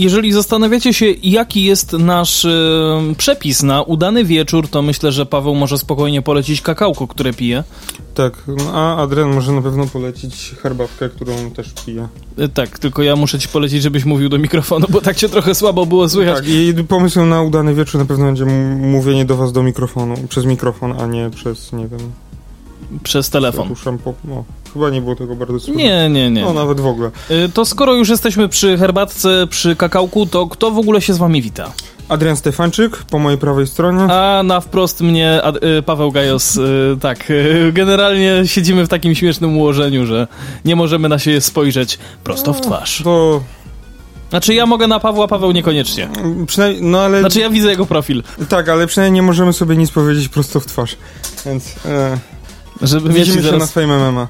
Jeżeli zastanawiacie się, jaki jest nasz e, przepis na udany wieczór, to myślę, że Paweł może spokojnie polecić kakałko, które pije. Tak, no, a Adrian może na pewno polecić herbatkę, którą też piję. E, tak, tylko ja muszę ci polecić, żebyś mówił do mikrofonu, bo tak cię trochę słabo było słychać. Tak, i pomysłem na udany wieczór na pewno będzie mówienie do was do mikrofonu, przez mikrofon, a nie przez, nie wiem, Przez telefon. Puszczam po, no, chyba nie było tego bardzo słychać. Nie, nie, nie. No, nawet w ogóle. E, To skoro już jesteśmy przy herbatce, przy kakałku, to kto w ogóle się z wami wita? Adrian Stefańczyk, po mojej prawej stronie. A na wprost mnie Ad- y, Paweł Gajos, y, tak, y, generalnie siedzimy w takim śmiesznym ułożeniu, że nie możemy na siebie spojrzeć prosto w twarz. To Znaczy ja mogę na Pawła, Paweł niekoniecznie. mm, przynajmniej, no ale... Znaczy ja widzę jego profil, Tak, ale przynajmniej nie możemy sobie nic powiedzieć prosto w twarz. Więc e, żeby mieć widzimy się na zaraz... Fame MMA.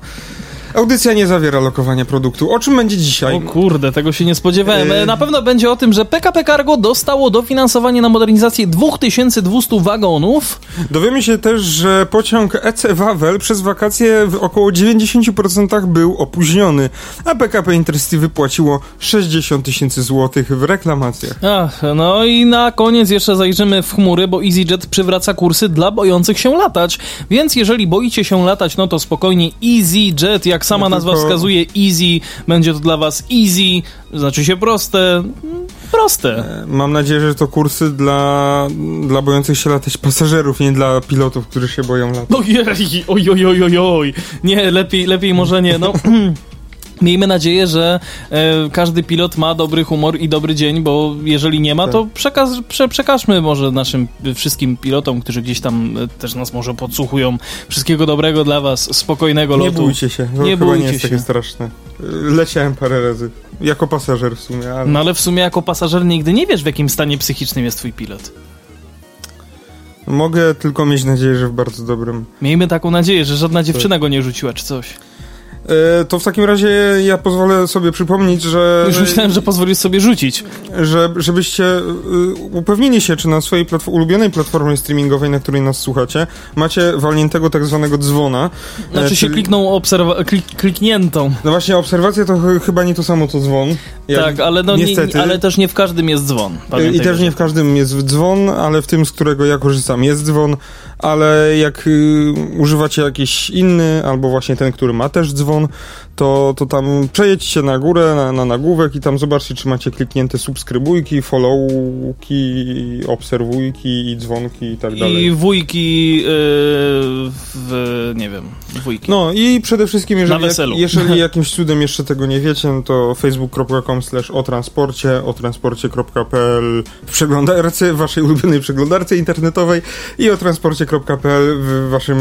Audycja nie zawiera lokowania produktu. O czym będzie dzisiaj? O kurde, tego się nie spodziewałem. E, Na pewno będzie o tym, że PKP Cargo dostało dofinansowanie na modernizację 2200 wagonów. Dowiemy się też, że pociąg EC Wawel przez wakacje w około 90% był opóźniony, a PKP Intercity wypłaciło 60 tysięcy złotych w reklamacjach. Ach, no i na koniec jeszcze zajrzymy w chmury, bo EasyJet przywraca kursy dla bojących się latać. Więc jeżeli boicie się latać, no to spokojnie EasyJet, jak sama No nazwa tylko- wskazuje, easy, będzie to dla was easy, znaczy się proste, mm, proste. E, Mam nadzieję, że to kursy dla, dla bojących się latać pasażerów, nie dla pilotów, którzy się boją latać. Ojej, oj, oj, oj, oj, oj. Nie, lepiej, lepiej może nie, no... Miejmy nadzieję, że e, każdy pilot ma dobry humor i dobry dzień, bo jeżeli nie ma, Tak. to przekaz, prze, przekażmy może naszym wszystkim pilotom, którzy gdzieś tam e, też nas może podsłuchują. Wszystkiego dobrego dla was, spokojnego Nie lotu. bójcie się, to Nie chyba bójcie nie jest się. takie straszne. Leciałem parę razy, jako pasażer w sumie, ale... No ale w sumie jako pasażer nigdy nie wiesz, w jakim stanie psychicznym jest twój pilot. Mogę tylko mieć nadzieję, że w bardzo dobrym. Miejmy taką nadzieję, że żadna dziewczyna go nie rzuciła czy coś. E, to w takim razie ja pozwolę sobie przypomnieć, że... Już myślałem, że pozwolisz sobie rzucić. że, żebyście y, upewnili się, czy na swojej ulubionej platformie streamingowej, na której nas słuchacie, macie walniętego tak zwanego dzwona. Znaczy E, się czyli- klikną obserwa- klik, klikniętą. No właśnie, obserwacja to ch- chyba nie to samo co dzwon. Jak- tak, ale, no, nie, niestety. ale też nie w każdym jest dzwon. I też nie w każdym jest dzwon, ale w tym, z którego ja korzystam, jest dzwon, ale jak y, używacie jakiś inny, albo właśnie ten, który ma też dzwon, to, to tam przejedźcie na górę, na, na nagłówek i tam zobaczcie, czy macie kliknięte subskrybujki, followki, obserwujki i dzwonki i tak dalej. I wujki yy, w... nie wiem, wujki. No i przede wszystkim, jeżeli, Na weselu. jeżeli jakimś cudem jeszcze tego nie wiecie, no to facebook.com slash o transporcie, o transporcie.pl w przeglądarce, w waszej ulubionej przeglądarce internetowej i o transporcie.pl w waszym,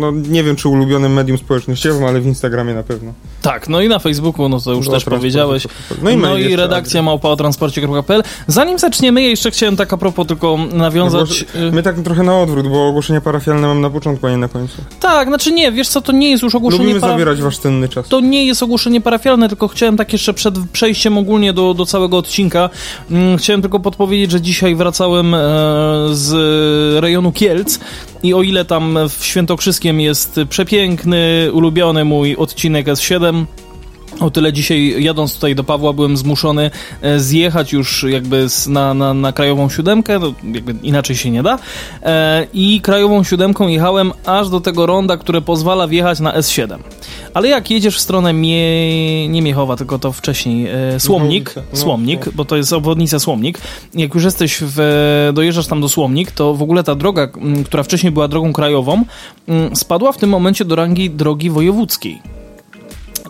no nie wiem czy ulubionym medium społecznościowym, ale w Instagramie na pewno. Tak, no i na Facebooku, no to już O też powiedziałeś. No i, mail i redakcja małpa o transporcie.pl. Zanim zaczniemy, ja jeszcze chciałem tak a propos tylko nawiązać... No y, My tak trochę na odwrót, bo ogłoszenia parafialne mam na początku, a nie na końcu. Tak, znaczy nie, wiesz co, to nie jest już ogłoszenie... Lubimy para- zabierać wasz cenny czas. To nie jest ogłoszenie parafialne, tylko chciałem tak jeszcze przed przejściem ogólnie do, do całego odcinka. mm, Chciałem tylko podpowiedzieć, że dzisiaj wracałem e, z rejonu Kielc i o ile tam w Świętokrzyskiem jest przepiękny, ulubiony mój odcinek S7, o tyle dzisiaj jadąc tutaj do Pawła byłem zmuszony e, zjechać już jakby na, na, na krajową siódemkę, no, jakby inaczej się nie da. E, I krajową siódemką jechałem aż do tego ronda, które pozwala wjechać na S7. Ale jak jedziesz w stronę Mie... nie Miechowa, tylko to wcześniej e, Słomnik, no, Słomnik, no. bo to jest obwodnica Słomnik. Jak już jesteś w, dojeżdżasz tam do Słomnik, to w ogóle ta droga, która wcześniej była drogą krajową, spadła w tym momencie do rangi drogi wojewódzkiej.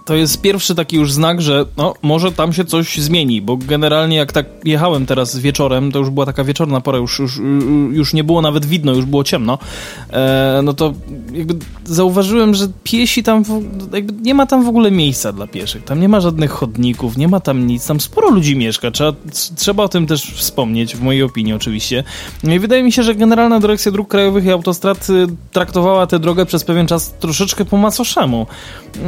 To jest pierwszy taki już znak, że no, może tam się coś zmieni, bo generalnie jak tak jechałem teraz wieczorem, to już była taka wieczorna pora, już, już, już nie było nawet widno, już było ciemno, e, no to jakby zauważyłem, że piesi tam, w, jakby nie ma tam w ogóle miejsca dla pieszych, tam nie ma żadnych chodników, nie ma tam nic, tam sporo ludzi mieszka, trzeba, trzeba o tym też wspomnieć, w mojej opinii oczywiście. No i wydaje mi się, że Generalna Dyrekcja Dróg Krajowych i Autostrad traktowała tę drogę przez pewien czas troszeczkę po macoszemu.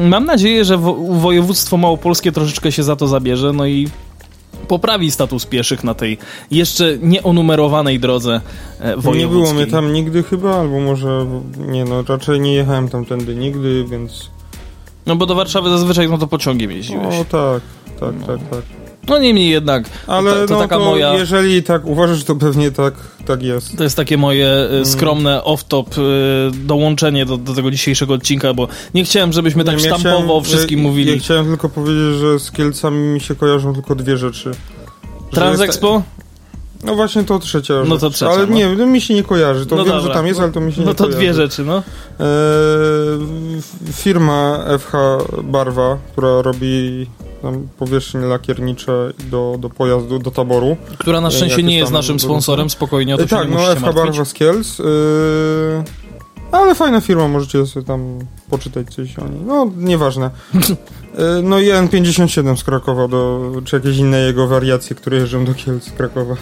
Mam nadzieję, że województwo małopolskie troszeczkę się za to zabierze, no i poprawi status pieszych na tej jeszcze nieonumerowanej drodze wojewódzkiej. Nie było mnie tam nigdy chyba, albo może nie no, raczej nie jechałem tamtędy nigdy, więc... No bo do Warszawy zazwyczaj no to pociągiem jeździłeś. O tak, tak, no. tak, tak. No niemniej jednak. Ale to, to no, taka to moja... jeżeli tak uważasz, to pewnie tak, tak jest. To jest takie moje mm. skromne off-top y, dołączenie do, do tego dzisiejszego odcinka, bo nie chciałem, żebyśmy tak nie, sztampowo chciałem, wszystkim ja, mówili. Ja chciałem tylko powiedzieć, że z Kielcami mi się kojarzą tylko dwie rzeczy. Transexpo? No właśnie to trzecia No to trzecia. Ale no. nie, no mi się nie kojarzy. To no wiem, dobra. że tam jest, ale to mi się no nie to kojarzy. dwie rzeczy, no. E, firma FH Barwa, która robi tam powierzchnie lakiernicze do, do pojazdu, do taboru. Która na szczęście nie jest naszym sponsorem, spokojnie o to e, Tak, nie no FH. Barwa z Kielc. E, ale fajna firma, możecie sobie tam poczytać coś o niej. No, nieważne. E, no i N57 z Krakowa, do, czy jakieś inne jego wariacje, które jeżdżą do Kielc z Krakowa.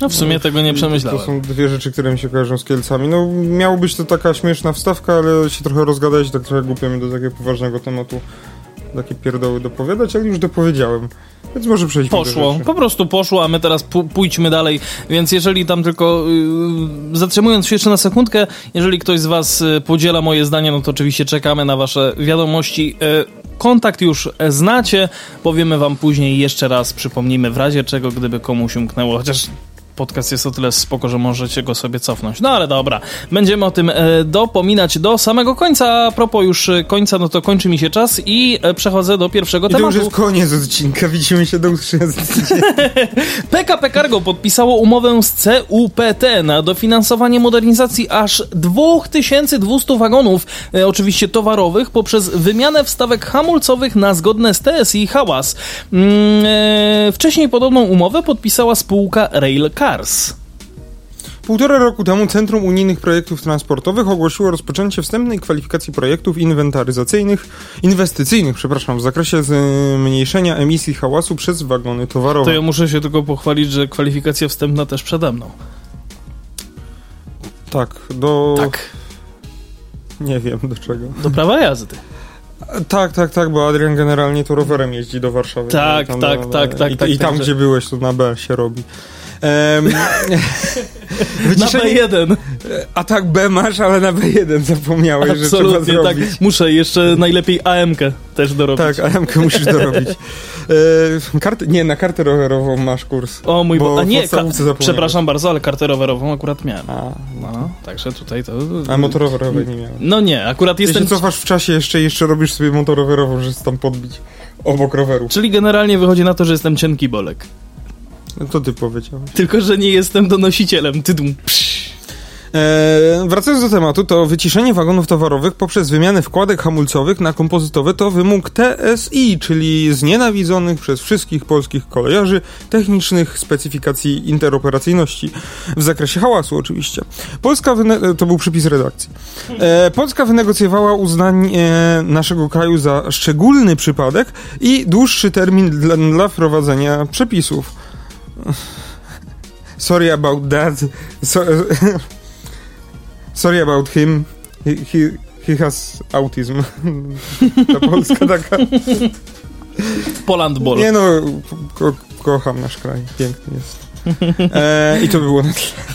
No w sumie tego nie przemyślałem. To są dwie rzeczy, które mi się kojarzą z Kielcami. No miało być to taka śmieszna wstawka, ale się trochę rozgadać, tak trochę głupio mi do takiego poważnego tematu takie pierdoły dopowiadać, ale już dopowiedziałem. Więc może przejdźmy Poszło, po prostu poszło, a my teraz pójdźmy dalej. Więc jeżeli tam tylko, yy, zatrzymując się jeszcze na sekundkę, jeżeli ktoś z was yy, podziela moje zdanie, no to oczywiście czekamy na wasze wiadomości. Yy, kontakt już znacie, powiemy wam później jeszcze raz, przypomnijmy w razie czego, gdyby komuś umknęło, chociaż podcast jest o tyle spoko, że możecie go sobie cofnąć. No ale dobra, będziemy o tym e, dopominać do samego końca. A propos już e, końca, no to kończy mi się czas i e, przechodzę do pierwszego I tematu. to już jest koniec odcinka, widzimy się do usłyszenia za tydzień. PKP Cargo podpisało umowę z CUPT na dofinansowanie modernizacji aż 2200 wagonów, e, oczywiście towarowych, poprzez wymianę wstawek hamulcowych na zgodne z TSI hałas. Mm, e, wcześniej podobną umowę podpisała spółka Railcar. Cars. Półtora roku temu Centrum Unijnych Projektów Transportowych ogłosiło rozpoczęcie wstępnej kwalifikacji projektów inwentaryzacyjnych, inwestycyjnych, przepraszam, w zakresie zmniejszenia emisji hałasu przez wagony towarowe. To ja muszę się tylko pochwalić, że kwalifikacja wstępna też przede mną. Tak, do... Tak. Nie wiem do czego. Do prawa jazdy. Tak, tak, tak, bo Adrian generalnie to rowerem jeździ do Warszawy. Tak, tak, tak, tak, I, tak, i tam, gdzie byłeś, to na B się robi. Um, na B1. A tak, B masz, ale na B1 zapomniałeś, Absolutnie, że trzeba tak. zrobić. Muszę jeszcze najlepiej AM-kę też dorobić. Tak, AM-kę musisz dorobić. E, karty, nie, na kartę rowerową masz kurs. O mój bo A nie, ka- przepraszam bardzo, ale kartę rowerową akurat miałem. A, no, także tutaj to... A motorowerowej nie miałem. No nie, akurat jestem... Jeśli cofasz w czasie jeszcze jeszcze robisz sobie motorowerową, że tam podbić obok roweru. Czyli generalnie wychodzi na to, że jestem cienki bolek. No to ty powiedziałeś. Tylko, że nie jestem donosicielem. Tydum. Eee, wracając do tematu, to wyciszenie wagonów towarowych poprzez wymianę wkładek hamulcowych na kompozytowe to wymóg TSI, czyli znienawidzonych przez wszystkich polskich kolejarzy technicznych specyfikacji interoperacyjności w zakresie hałasu oczywiście. Polska wyne- to był przypis redakcji. Eee, Polska wynegocjowała uznanie naszego kraju za szczególny przypadek i dłuższy termin dla, dla wprowadzenia przepisów. Sorry about that. So, sorry about him. He, he, he has autism. Ta Polska taka. Poland Ball. Nie no, ko kocham nasz kraj. Piękny jest. E, I to było na.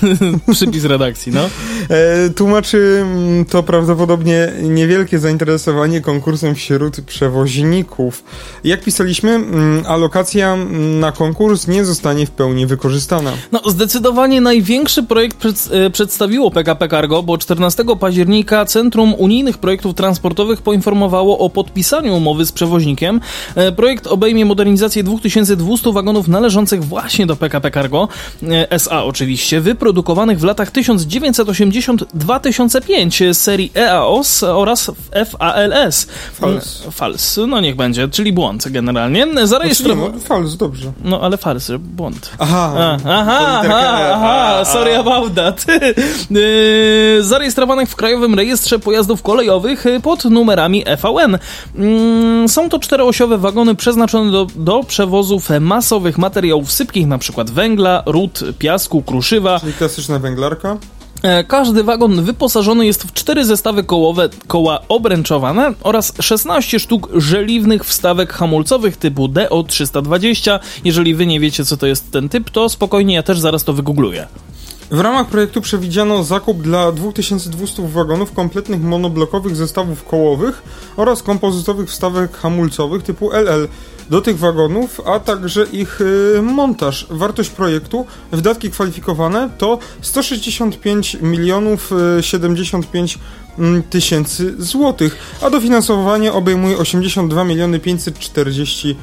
Przypis redakcji, no. E, tłumaczy to prawdopodobnie niewielkie zainteresowanie konkursem wśród przewoźników. Jak pisaliśmy, alokacja na konkurs nie zostanie w pełni wykorzystana. No, zdecydowanie największy projekt przed, e, przedstawiło PKP Cargo, bo 14 października Centrum Unijnych Projektów Transportowych poinformowało o podpisaniu umowy z przewoźnikiem. E, projekt obejmie modernizację 2200 wagonów należących właśnie do PKP Cargo. E, SA oczywiście, wyprodukowanych w latach 1980-2005 z serii EAOS oraz FALS. Fals. Fals, no niech będzie, czyli błąd generalnie. Znaczy, nie, Zarejestrowano... no, fals, dobrze. No ale fals, błąd. Aha. A, aha, aha, E. aha, sorry about that. Zarejestrowanych w Krajowym Rejestrze Pojazdów Kolejowych pod numerami EVN. Mm, Są to czteroosiowe wagony przeznaczone do, do przewozów masowych materiałów sypkich, np. węgla, ród, piasku, kruszywa. Czyli klasyczna węglarka. E, Każdy wagon wyposażony jest w cztery zestawy kołowe, koła obręczowane oraz 16 sztuk żeliwnych wstawek hamulcowych typu DO320. Jeżeli wy nie wiecie, co to jest ten typ, to spokojnie, ja też zaraz to wygoogluję. W ramach projektu przewidziano zakup dla 2200 wagonów kompletnych monoblokowych zestawów kołowych oraz kompozytowych wstawek hamulcowych typu LL do tych wagonów, a także ich y, montaż. Wartość projektu, wydatki kwalifikowane to 165 milionów y, 75 mm, tysięcy złotych, a dofinansowanie obejmuje 82 miliony 540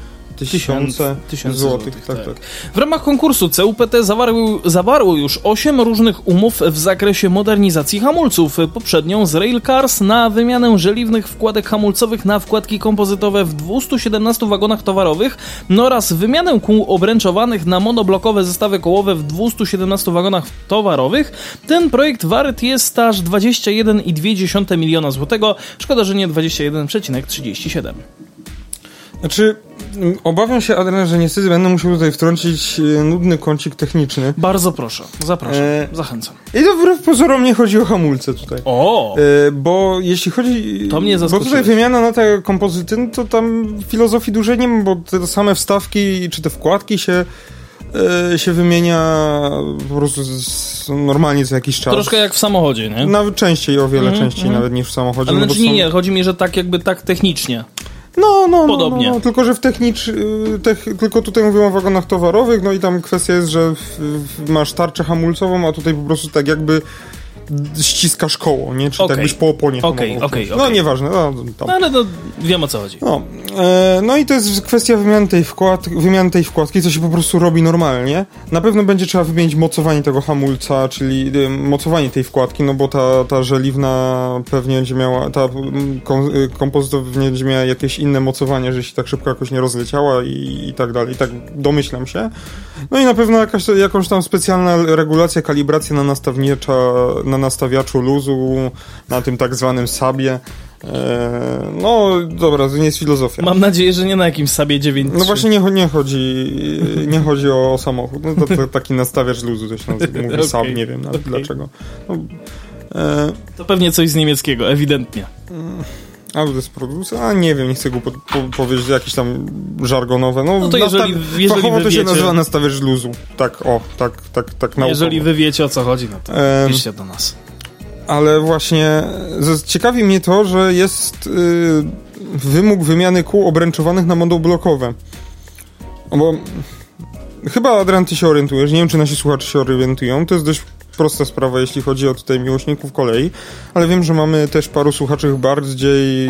tysiące tysięcy złotych. złotych, Tak, tak. tak. W ramach konkursu CUPT zawarło, zawarło już 8 różnych umów w zakresie modernizacji hamulców. Poprzednią z Railcars na wymianę żeliwnych wkładek hamulcowych na wkładki kompozytowe w 217 wagonach towarowych no oraz wymianę kół obręczowanych na monoblokowe zestawy kołowe w 217 wagonach towarowych. Ten projekt wart jest aż 21,2 miliona złotego. Szkoda, że nie 21,37. Znaczy, obawiam się, Adrian, że niestety będę musiał tutaj wtrącić e, nudny kącik techniczny. Bardzo proszę, zapraszam, E, zachęcam. I to wbrew pozorom nie chodzi o hamulce tutaj. O! E, bo jeśli chodzi... To mnie Bo zaskoczyłeś. tutaj wymiana na te kompozyty, no to tam filozofii dużej nie ma, bo te same wstawki czy te wkładki się, e, się wymienia po prostu normalnie co jakiś czas. Troszkę jak w samochodzie, nie? Nawet częściej, o wiele Mhm, częściej mhm. nawet niż w samochodzie. Ale no bo znaczy nie, są- nie, chodzi mi, że tak jakby tak technicznie. No, no, Podobnie. No, no, tylko, że w technicz... y, Tech, tylko tutaj mówię o wagonach towarowych, no i tam kwestia jest, że w, w, masz tarczę hamulcową, a tutaj po prostu tak jakby ściskasz koło, nie? Czy Okej. tak byś po oponie Okej, hamował. okej, No nieważne, no, tam. No ale to wiem o co chodzi. No, e, no i to jest kwestia wymiany tej, wkład, wymiany tej wkładki, co się po prostu robi normalnie. Na pewno będzie trzeba wymienić mocowanie tego hamulca, czyli y, mocowanie tej wkładki, no bo ta, ta żeliwna pewnie będzie miała, ta mm, kom, y, kompozytor pewnie będzie miała jakieś inne mocowanie, że się tak szybko jakoś nie rozleciała i, i tak dalej. Tak domyślam się. No i na pewno jakaś, jakąś tam specjalna regulacja, kalibracja na nastawnicza, na nastawiaczu luzu, na tym tak zwanym sabie. E, no dobra, to nie jest filozofia. Mam nadzieję, że nie na jakimś Sabie 9 No właśnie nie, nie chodzi nie chodzi o samochód. No to, to taki nastawiacz luzu to się nazywa. Okej, sam, nie wiem nawet okej. dlaczego. No, e, To pewnie coś z niemieckiego, ewidentnie. Albo to jest producent, a nie wiem, nie chcę go po, po, powiedzieć jakieś tam żargonowe. No, No to jeżeli- jeżeli fachowo to się wiecie- nazywa nastawiacz luzu. Tak, o, tak, tak, tak naukowo. Jeżeli wy wiecie o co chodzi, no to Em, piszcie do nas. Ale właśnie ciekawi mnie to, że jest y, wymóg wymiany kół obręczowanych na monoblokowe. No Bo chyba, Adrian, ty się orientujesz, nie wiem, czy nasi słuchacze się orientują, to jest dość prosta sprawa, jeśli chodzi o tutaj miłośników kolei, ale wiem, że mamy też paru słuchaczy bardziej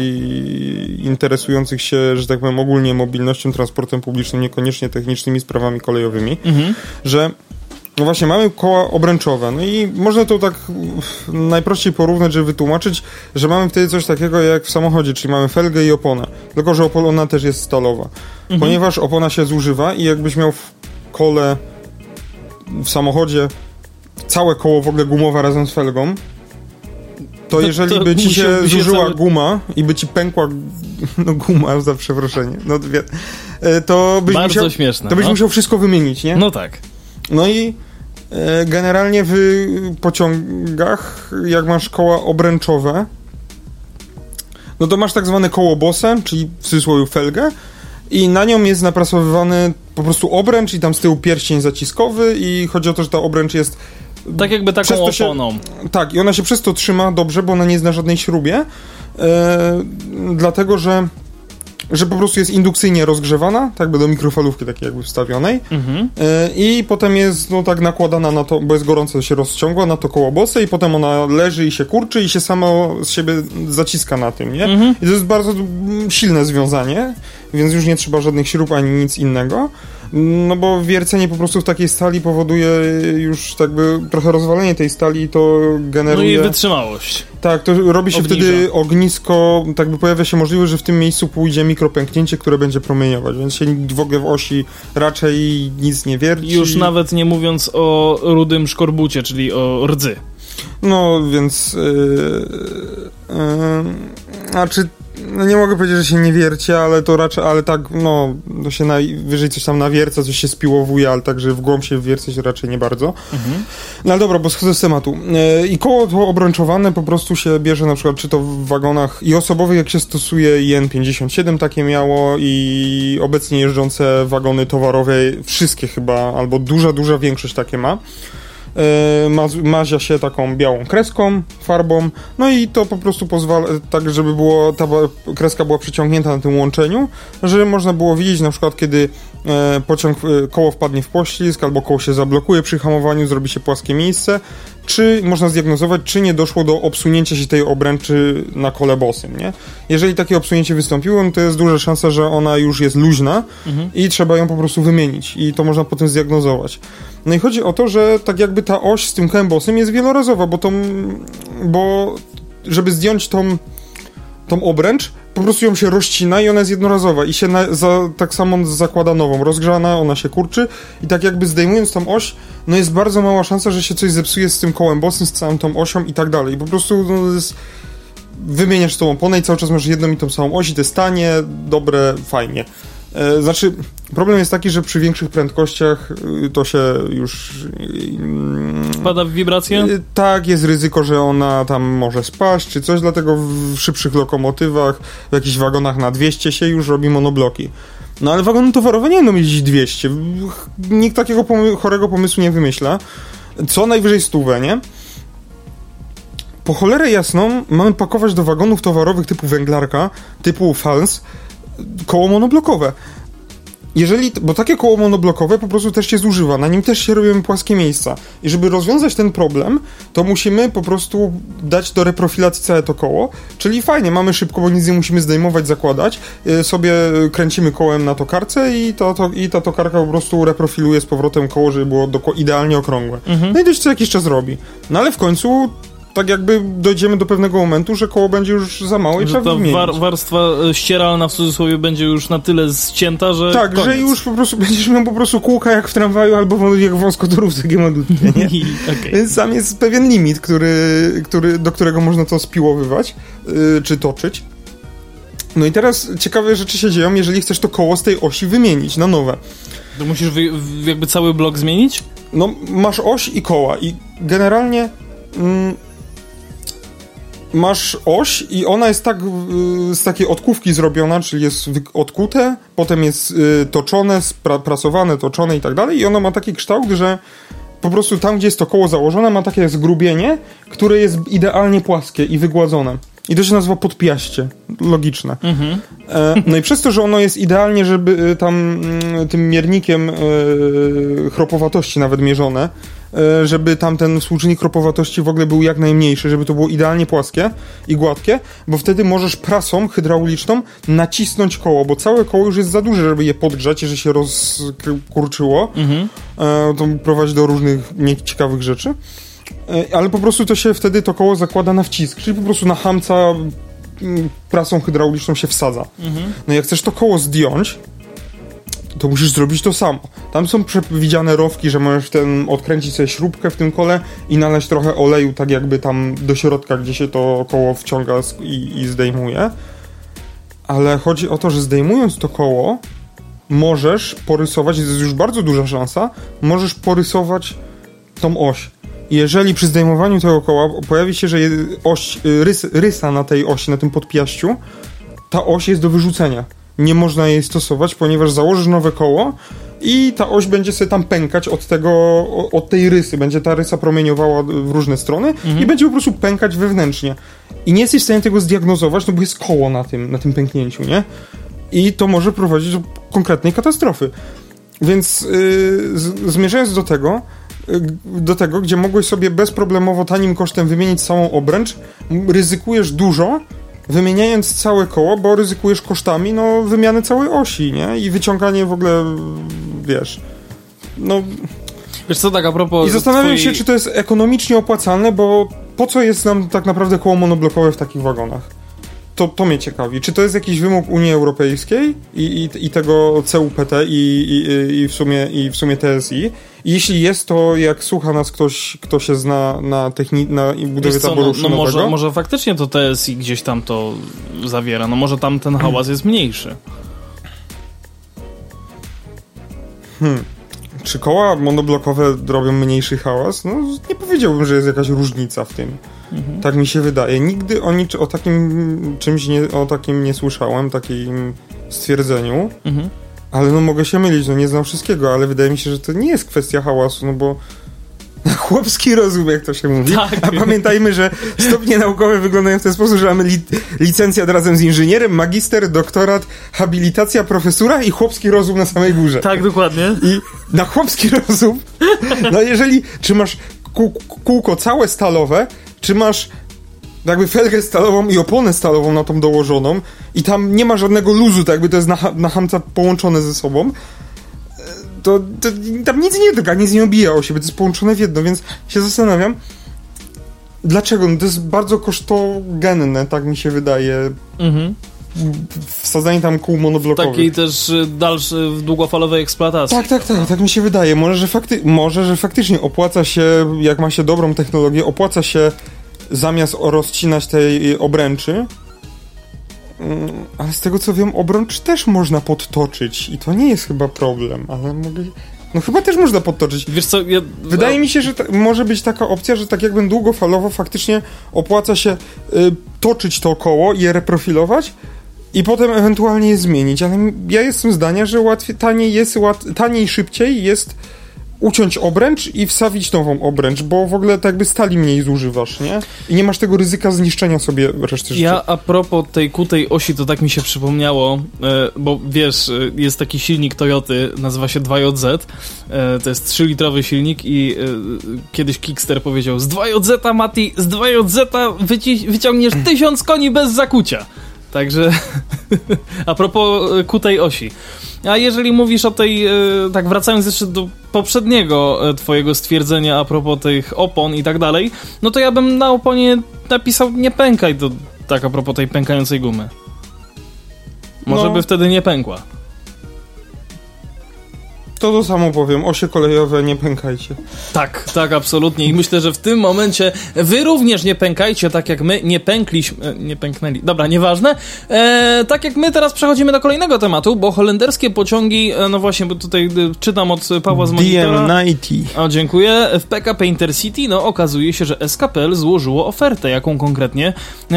interesujących się, że tak powiem, ogólnie mobilnością, transportem publicznym, niekoniecznie technicznymi sprawami kolejowymi Mhm. że no właśnie mamy koła obręczowe. No i można to tak najprościej porównać, żeby wytłumaczyć, że mamy wtedy coś takiego jak w samochodzie, czyli mamy felgę i oponę. Tylko, że opona też jest stalowa. Ponieważ opona się zużywa i jakbyś miał w kole w samochodzie całe koło w ogóle gumowe razem z felgą, to To- jeżeli to by ci się zużyła cały- guma i by ci pękła no guma, za przeproszenie, no wie, e, to byś Bardzo musiał, śmieszne. to byś no. musiał wszystko wymienić, nie? no tak. No i e, generalnie w pociągach, jak masz koła obręczowe, no to masz tak zwane koło bosem, czyli w cudzysłowie felgę i na nią jest napracowywany po prostu obręcz i tam z tyłu pierścień zaciskowy i chodzi o to, że ta obręcz jest Tak jakby taką to się- oponą. tak, i ona się przez to trzyma dobrze, bo ona nie jest na żadnej śrubie, e, dlatego że że po prostu jest indukcyjnie rozgrzewana, tak jakby do mikrofalówki takiej jakby wstawionej Mhm. e, i potem jest no tak nakładana na to, bo jest gorąco, się rozciągła na to koło bose i potem ona leży i się kurczy i się samo z siebie zaciska na tym, nie? Mhm. I to jest bardzo mm, silne związanie, więc już nie trzeba żadnych śrub ani nic innego. No bo wiercenie po prostu w takiej stali powoduje już tak by trochę rozwalenie tej stali i to generuje... No i wytrzymałość. Tak, to robi się Obniża. wtedy ognisko, tak by pojawia się możliwość, że w tym miejscu pójdzie mikropęknięcie, które będzie promieniować, więc się w ogóle w osi raczej nic nie wierci. Już nawet nie mówiąc o rudym szkorbucie, czyli o rdzy. No, więc... Yy, yy, a czy... No nie mogę powiedzieć, że się nie wierci, ale to raczej, ale tak, no, to się najwyżej coś tam nawierca, coś się spiłowuje, ale tak, że w głąb się wiercać raczej nie bardzo. No ale dobra, bo schodzę z tematu. Yy, I koło to obrączowane po prostu się bierze na przykład, czy to w wagonach i osobowych, jak się stosuje IN57 takie miało i obecnie jeżdżące wagony towarowe, wszystkie chyba, albo duża, duża większość takie ma. E, maz- mazia się taką białą kreską, farbą, no i to po prostu pozwala, tak żeby było, ta kreska była przyciągnięta na tym łączeniu, że można było widzieć na przykład, kiedy pociąg, e, koło wpadnie w poślizg, albo koło się zablokuje przy hamowaniu, zrobi się płaskie miejsce, czy można zdiagnozować, czy nie doszło do obsunięcia się tej obręczy na kole bosym, nie? Jeżeli takie obsunięcie wystąpiło, no to jest duża szansa, że ona już jest luźna i trzeba ją po prostu wymienić i to można potem zdiagnozować. No i chodzi o to, że tak jakby ta oś z tym kołem bosym jest wielorazowa, bo tą, bo żeby zdjąć tą tą obręcz, po prostu ją się rozcina i ona jest jednorazowa i się na, za, tak samo zakłada nową, rozgrzana, ona się kurczy i tak jakby zdejmując tą oś, no jest bardzo mała szansa, że się coś zepsuje z tym kołem bosym, z całą tą osią i tak dalej. Po prostu no, jest, wymieniasz tą oponę i cały czas masz jedną i tą samą oś i to jest tanie, dobre, fajnie. E, znaczy, problem jest taki, że przy większych prędkościach y, to się już... y, Wpada w wibrację? Y, Tak, jest ryzyko, że ona tam może spaść czy coś, dlatego w szybszych lokomotywach, w jakichś wagonach na 200 się już robi monobloki. No ale wagony towarowe nie będą jeździć 200. Nikt takiego pomy- chorego pomysłu nie wymyśla. Co najwyżej stówę, nie? Po cholerę jasną mamy pakować do wagonów towarowych typu węglarka, typu fals, koło monoblokowe. Jeżeli, bo takie koło monoblokowe po prostu też się zużywa, na nim też się robią płaskie miejsca. I żeby rozwiązać ten problem, to musimy po prostu dać do reprofilacji całe to koło, czyli fajnie, mamy szybko, bo nic nie musimy zdejmować, zakładać, yy, sobie kręcimy kołem na tokarce i, to, to, i ta tokarka po prostu reprofiluje z powrotem koło, żeby było idealnie okrągłe. No i to się co jakiś czas robi. No ale w końcu tak jakby dojdziemy do pewnego momentu, że koło będzie już za małe i Że trzeba wymienić. war, warstwa e, ścieralna w cudzysłowie będzie już na tyle zcięta, że Tak, koniec. że już po prostu będziesz miał po prostu kółka jak w tramwaju albo jak w wąskotorówce malutkie, nie? Więc tam jest pewien limit, który, który, do którego można to spiłowywać, yy, czy toczyć. No i teraz ciekawe rzeczy się dzieją, jeżeli chcesz to koło z tej osi wymienić na nowe. To musisz wy, jakby cały blok zmienić? No, masz oś i koła i generalnie mm, masz oś i ona jest tak y, z takiej odkówki zrobiona, czyli jest odkute, potem jest y, toczone, prasowane, toczone i tak dalej i ona ma taki kształt, że po prostu tam, gdzie jest to koło założone, ma takie zgrubienie, które jest idealnie płaskie i wygładzone. I to się nazywa podpiaście. Logiczne. E, no i przez to, że ono jest idealnie, żeby y, tam mm, tym miernikiem e, chropowatości nawet mierzone, e, żeby tam ten współczynnik chropowatości w ogóle był jak najmniejszy, żeby to było idealnie płaskie i gładkie, bo wtedy możesz prasą hydrauliczną nacisnąć koło, bo całe koło już jest za duże, żeby je podgrzać, jeżeli się rozkurczyło. E, to prowadzi do różnych nieciekawych rzeczy. E, ale po prostu to się wtedy to koło zakłada na wcisk, czyli po prostu na hamca mm, prasą hydrauliczną się wsadza. No jak chcesz to koło zdjąć, to musisz zrobić to samo. Tam są przewidziane rowki, że możesz ten odkręcić sobie śrubkę w tym kole i nalać trochę oleju, tak jakby tam do środka, gdzie się to koło wciąga i, i zdejmuje. Ale chodzi o to, że zdejmując to koło, możesz porysować, jest już bardzo duża szansa, możesz porysować tą oś. Jeżeli przy zdejmowaniu tego koła pojawi się, że oś, rys, rysa na tej osi, na tym podpiaściu, ta oś jest do wyrzucenia. Nie można jej stosować, ponieważ założysz nowe koło i ta oś będzie sobie tam pękać od tego, od tej rysy. Będzie ta rysa promieniowała w różne strony i będzie po prostu pękać wewnętrznie. I nie jesteś w stanie tego zdiagnozować, no bo jest koło na tym, na tym pęknięciu, nie? I to może prowadzić do konkretnej katastrofy. Więc yy, zmierzając do tego, do tego, gdzie mogłeś sobie bezproblemowo tanim kosztem wymienić całą obręcz, ryzykujesz dużo, wymieniając całe koło, bo ryzykujesz kosztami, no, wymiany całej osi, nie? I wyciąganie w ogóle, wiesz, no... Wiesz co, tak a propos... I zastanawiam twojej... się, czy to jest ekonomicznie opłacalne, bo po co jest nam tak naprawdę koło monoblokowe w takich wagonach? To, to mnie ciekawi. Czy to jest jakiś wymóg Unii Europejskiej i, i, i tego CUPT i, i, i, w sumie, i w sumie TSI? I jeśli jest, to jak słucha nas ktoś, kto się zna na, techni- na budowie co, taboru no, no może, może faktycznie to TSI gdzieś tam to zawiera, no może tam ten hałas jest mniejszy. Hmm. Czy koła monoblokowe robią mniejszy hałas? No, nie powiedziałbym, że jest jakaś różnica w tym. Mhm. Tak mi się wydaje. Nigdy o, nic, o takim czymś nie, o takim nie słyszałem, takim stwierdzeniu. Mhm. Ale no mogę się mylić, no nie znam wszystkiego, ale wydaje mi się, że to nie jest kwestia hałasu, no bo na chłopski rozum, jak to się mówi. Tak. A pamiętajmy, że stopnie naukowe wyglądają w ten sposób, że mamy li licencjat razem z inżynierem, magister, doktorat, habilitacja, profesura i chłopski rozum na samej górze. Tak, dokładnie. I na chłopski rozum, no jeżeli, czy masz kół, kółko całe stalowe, czy masz jakby felgę stalową i oponę stalową na tą dołożoną i tam nie ma żadnego luzu, tak jakby to jest na, na hamca połączone ze sobą, e, to, to tam nic nie doga, nic nie obija o siebie, to jest połączone w jedno, więc się zastanawiam, dlaczego? No to jest bardzo kosztogenne, tak mi się wydaje, Mhm. Wsadzanie tam kół monoblokowych. Takiej też y, dalszej, długofalowej eksploatacji. Tak, tak, tak, tak mi się wydaje. Może że, fakty może, że faktycznie opłaca się, jak ma się dobrą technologię, opłaca się zamiast rozcinać tej obręczy. Mm, Ale z tego co wiem, obrącz też można podtoczyć i to nie jest chyba problem, ale mogę... No chyba też można podtoczyć. Wiesz co, ja... Wydaje mi się, że ta, może być taka opcja, że tak jakby długofalowo faktycznie opłaca się y, toczyć to koło i je reprofilować i potem ewentualnie je zmienić, ale ja jestem zdania, że łatwiej, taniej jest, łat, taniej szybciej jest uciąć obręcz i wsawić nową obręcz, bo w ogóle tak jakby stali mniej zużywasz, nie? I nie masz tego ryzyka zniszczenia sobie reszty życia. Ja a propos tej kutej osi, to tak mi się przypomniało, e, bo wiesz, e, jest taki silnik Toyoty, nazywa się 2JZ, e, to jest 3-litrowy silnik i kiedyś Kickster powiedział, z 2JZ, Mati, z 2JZ wyci- wyciągniesz 1000 koni bez zakucia. Także a propos e, kutej osi. A jeżeli mówisz o tej, e, tak wracając jeszcze do poprzedniego e, twojego stwierdzenia a propos tych opon i tak dalej, no to ja bym na oponie napisał nie pękaj, to tak a propos tej pękającej gumy. Może No. by wtedy nie pękła. To to samo powiem, osie kolejowe nie pękajcie. Tak, tak, absolutnie. I myślę, że w tym momencie wy również nie pękajcie, tak jak my nie pękliśmy, e, nie pęknęli. Dobra, nieważne. E, tak jak my teraz przechodzimy do kolejnego tematu, bo holenderskie pociągi, e, no właśnie, bo tutaj e, czytam od Pawła z Monitora. DM90. O, dziękuję. W PKP Intercity, no okazuje się, że SKPL złożyło ofertę. Jaką konkretnie?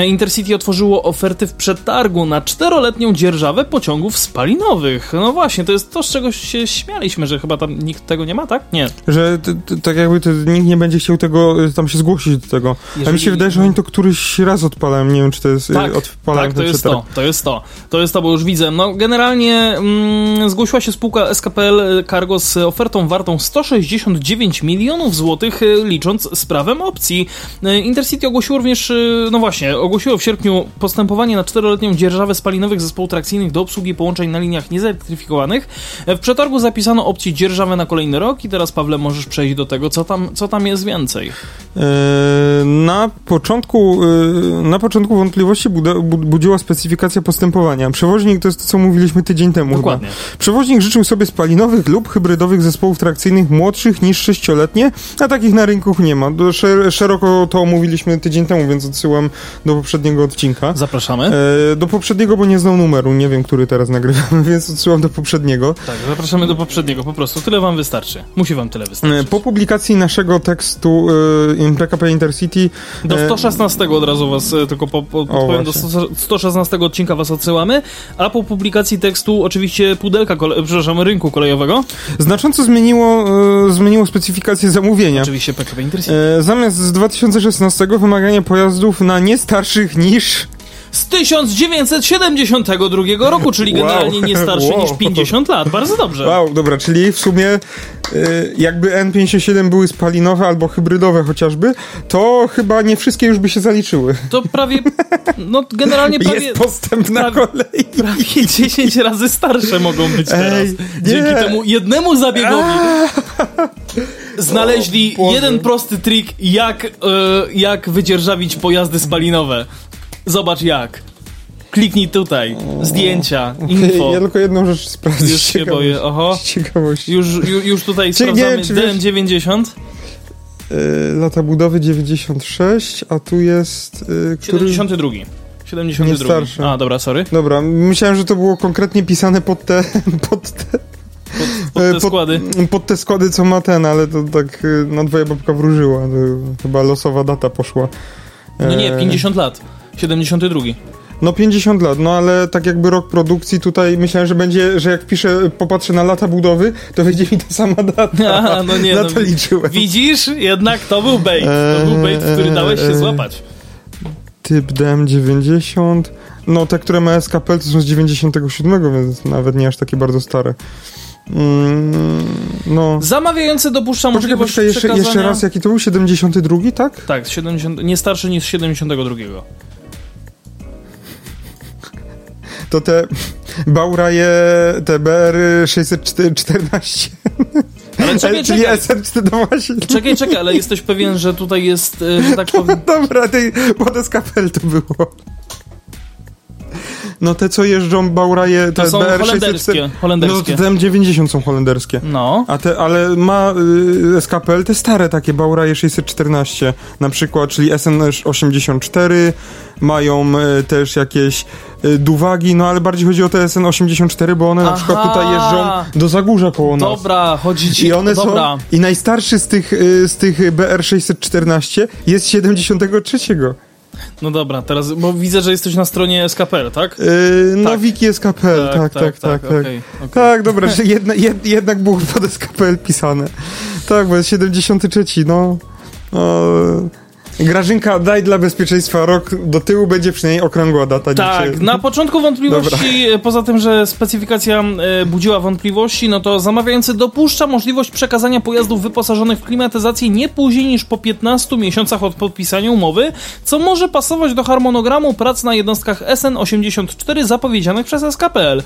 Intercity otworzyło oferty w przetargu na czteroletnią dzierżawę pociągów spalinowych. No właśnie, to jest to, z czego się śmialiśmy, że chyba tam nikt tego nie ma, tak? Nie. Że t, t, tak jakby to, nikt nie będzie chciał tego, y, tam się zgłosić do tego. A mi się Jeżeli- wydaje, że oni to któryś raz odpalają, nie wiem czy to jest y, Tak, odpalają tak, to jest to, to jest to. To jest to, bo już widzę. No, generalnie mm, zgłosiła się spółka SKPL Cargo z ofertą wartą 169 milionów złotych, y, licząc z prawem opcji. Y, Intercity ogłosiło również, y, no właśnie, ogłosiło w sierpniu postępowanie na czteroletnią dzierżawę spalinowych zespołów trakcyjnych do obsługi połączeń na liniach niezelektryfikowanych. W przetargu zapisano opcję dzierżawy na kolejny rok i teraz, Pawle, możesz przejść do tego, co tam, co tam jest więcej. E, Na początku, e, na początku wątpliwości budziła specyfikacja postępowania. Przewoźnik to jest to, co mówiliśmy tydzień temu Dokładnie. chyba. Przewoźnik życzył sobie spalinowych lub hybrydowych zespołów trakcyjnych młodszych niż sześcioletnie, a takich na rynku nie ma. Szeroko to omówiliśmy tydzień temu, więc odsyłam do poprzedniego odcinka. Zapraszamy. E, Do poprzedniego, bo nie znał numeru, nie wiem, który teraz nagrywamy, więc odsyłam do poprzedniego. Tak, zapraszamy do poprzedniego, po prostu. Tyle wam wystarczy. Musi wam tyle wystarczyć. E, Po publikacji naszego tekstu e, in PKP Intercity Do e, 116 od razu was e, tylko po, po, podpowiem, do właśnie. 100 116 odcinka was odsyłamy, a po publikacji tekstu oczywiście pudelka, kole, przepraszam, rynku kolejowego, Znacząco zmieniło, e, zmieniło specyfikację zamówienia. oczywiście PKP Intercity. E, zamiast z 2016 wymagania pojazdów na nie starszych niż z 1972 roku, czyli Wow. generalnie nie starszy Wow. niż 50 lat. Bardzo dobrze. Wow, dobra, czyli w sumie y, jakby N57 były spalinowe albo hybrydowe chociażby, to chyba nie wszystkie już by się zaliczyły. To prawie, no generalnie prawie, Jest postęp na prawie- kolei. prawie 10 razy starsze mogą być teraz. Ej, Dzięki nie. temu jednemu zabiegowi znaleźli O jeden prosty trik, jak, e, jak wydzierżawić pojazdy spalinowe. Zobacz jak. Kliknij tutaj. Zdjęcia, info. Ja tylko jedną rzecz sprawdzę. Już się boję, oho. Z ciekawości. Już, już, już tutaj Czy nie, sprawdzamy czy wiesz- DM90. Y, lata budowy 96, a tu jest... Y, który... 72. 72. Nie starszy. A, dobra, sorry. Dobra, myślałem, że to było konkretnie pisane pod te... Pod te, Pod, pod e, te składy. Pod te składy, co ma ten, ale to tak y, na dwoje babka wróżyła. To chyba losowa data poszła. No nie, E, 50 lat. 72. No 50 lat, no ale tak jakby rok produkcji tutaj myślałem, że będzie, że jak piszę, popatrzę na lata budowy, to wyjdzie mi ta sama data. Aha, no nie, na no, to liczyłem. Widzisz? Jednak to był bait. To był bait, w który dałeś się Eee, złapać. Typ DM90. No te, które ma SKPL to są z 97, więc nawet nie aż takie bardzo stare. Mm, no. Zamawiający dopuszcza Poczekaj, możliwość poczekaj, jeszcze, przekazania... jeszcze raz, jaki to był? 72, tak? Tak, z 70, nie starszy niż 72. To te Bauraje TBR 614. Ale czekaj, Czyli czekaj. SR4, no właśnie. Czekaj, czekaj, ale jesteś pewien, że tutaj jest, e, że tak powiem... Dobra, tej, bo to z kapel to było. No te, co jeżdżą Bauraje, te To są BR 604. holenderskie. No holenderskie. to TM90 są holenderskie. No. A te, ale ma y, SKPL te stare takie Bauraje 614 na przykład, czyli SN84 mają y, też jakieś y, duwagi, no ale bardziej chodzi o te SN84, bo one na Aha. przykład tutaj jeżdżą do Zagórza koło nas. Dobra, chodzi ci... I one dobra. są. I najstarszy z tych, y, z tych BR614 jest 73. No dobra, teraz, bo widzę, że jesteś na stronie SKPL, tak? Yy, no, Tak. Wiki SKPL, tak, tak, tak. tak, okej, okej. Tak, dobra, że jedna, jed, jednak było pod SKPL pisane. Tak, bo jest 73, no. no. Grażynka, daj dla bezpieczeństwa rok do tyłu, będzie przynajmniej okrągła data Tak, dzisiaj. na początku wątpliwości, e, poza tym, że specyfikacja e, budziła wątpliwości, no to zamawiający dopuszcza możliwość przekazania pojazdów wyposażonych w klimatyzację nie później niż po 15 miesiącach od podpisania umowy, co może pasować do harmonogramu prac na jednostkach SN84 zapowiedzianych przez SKPL.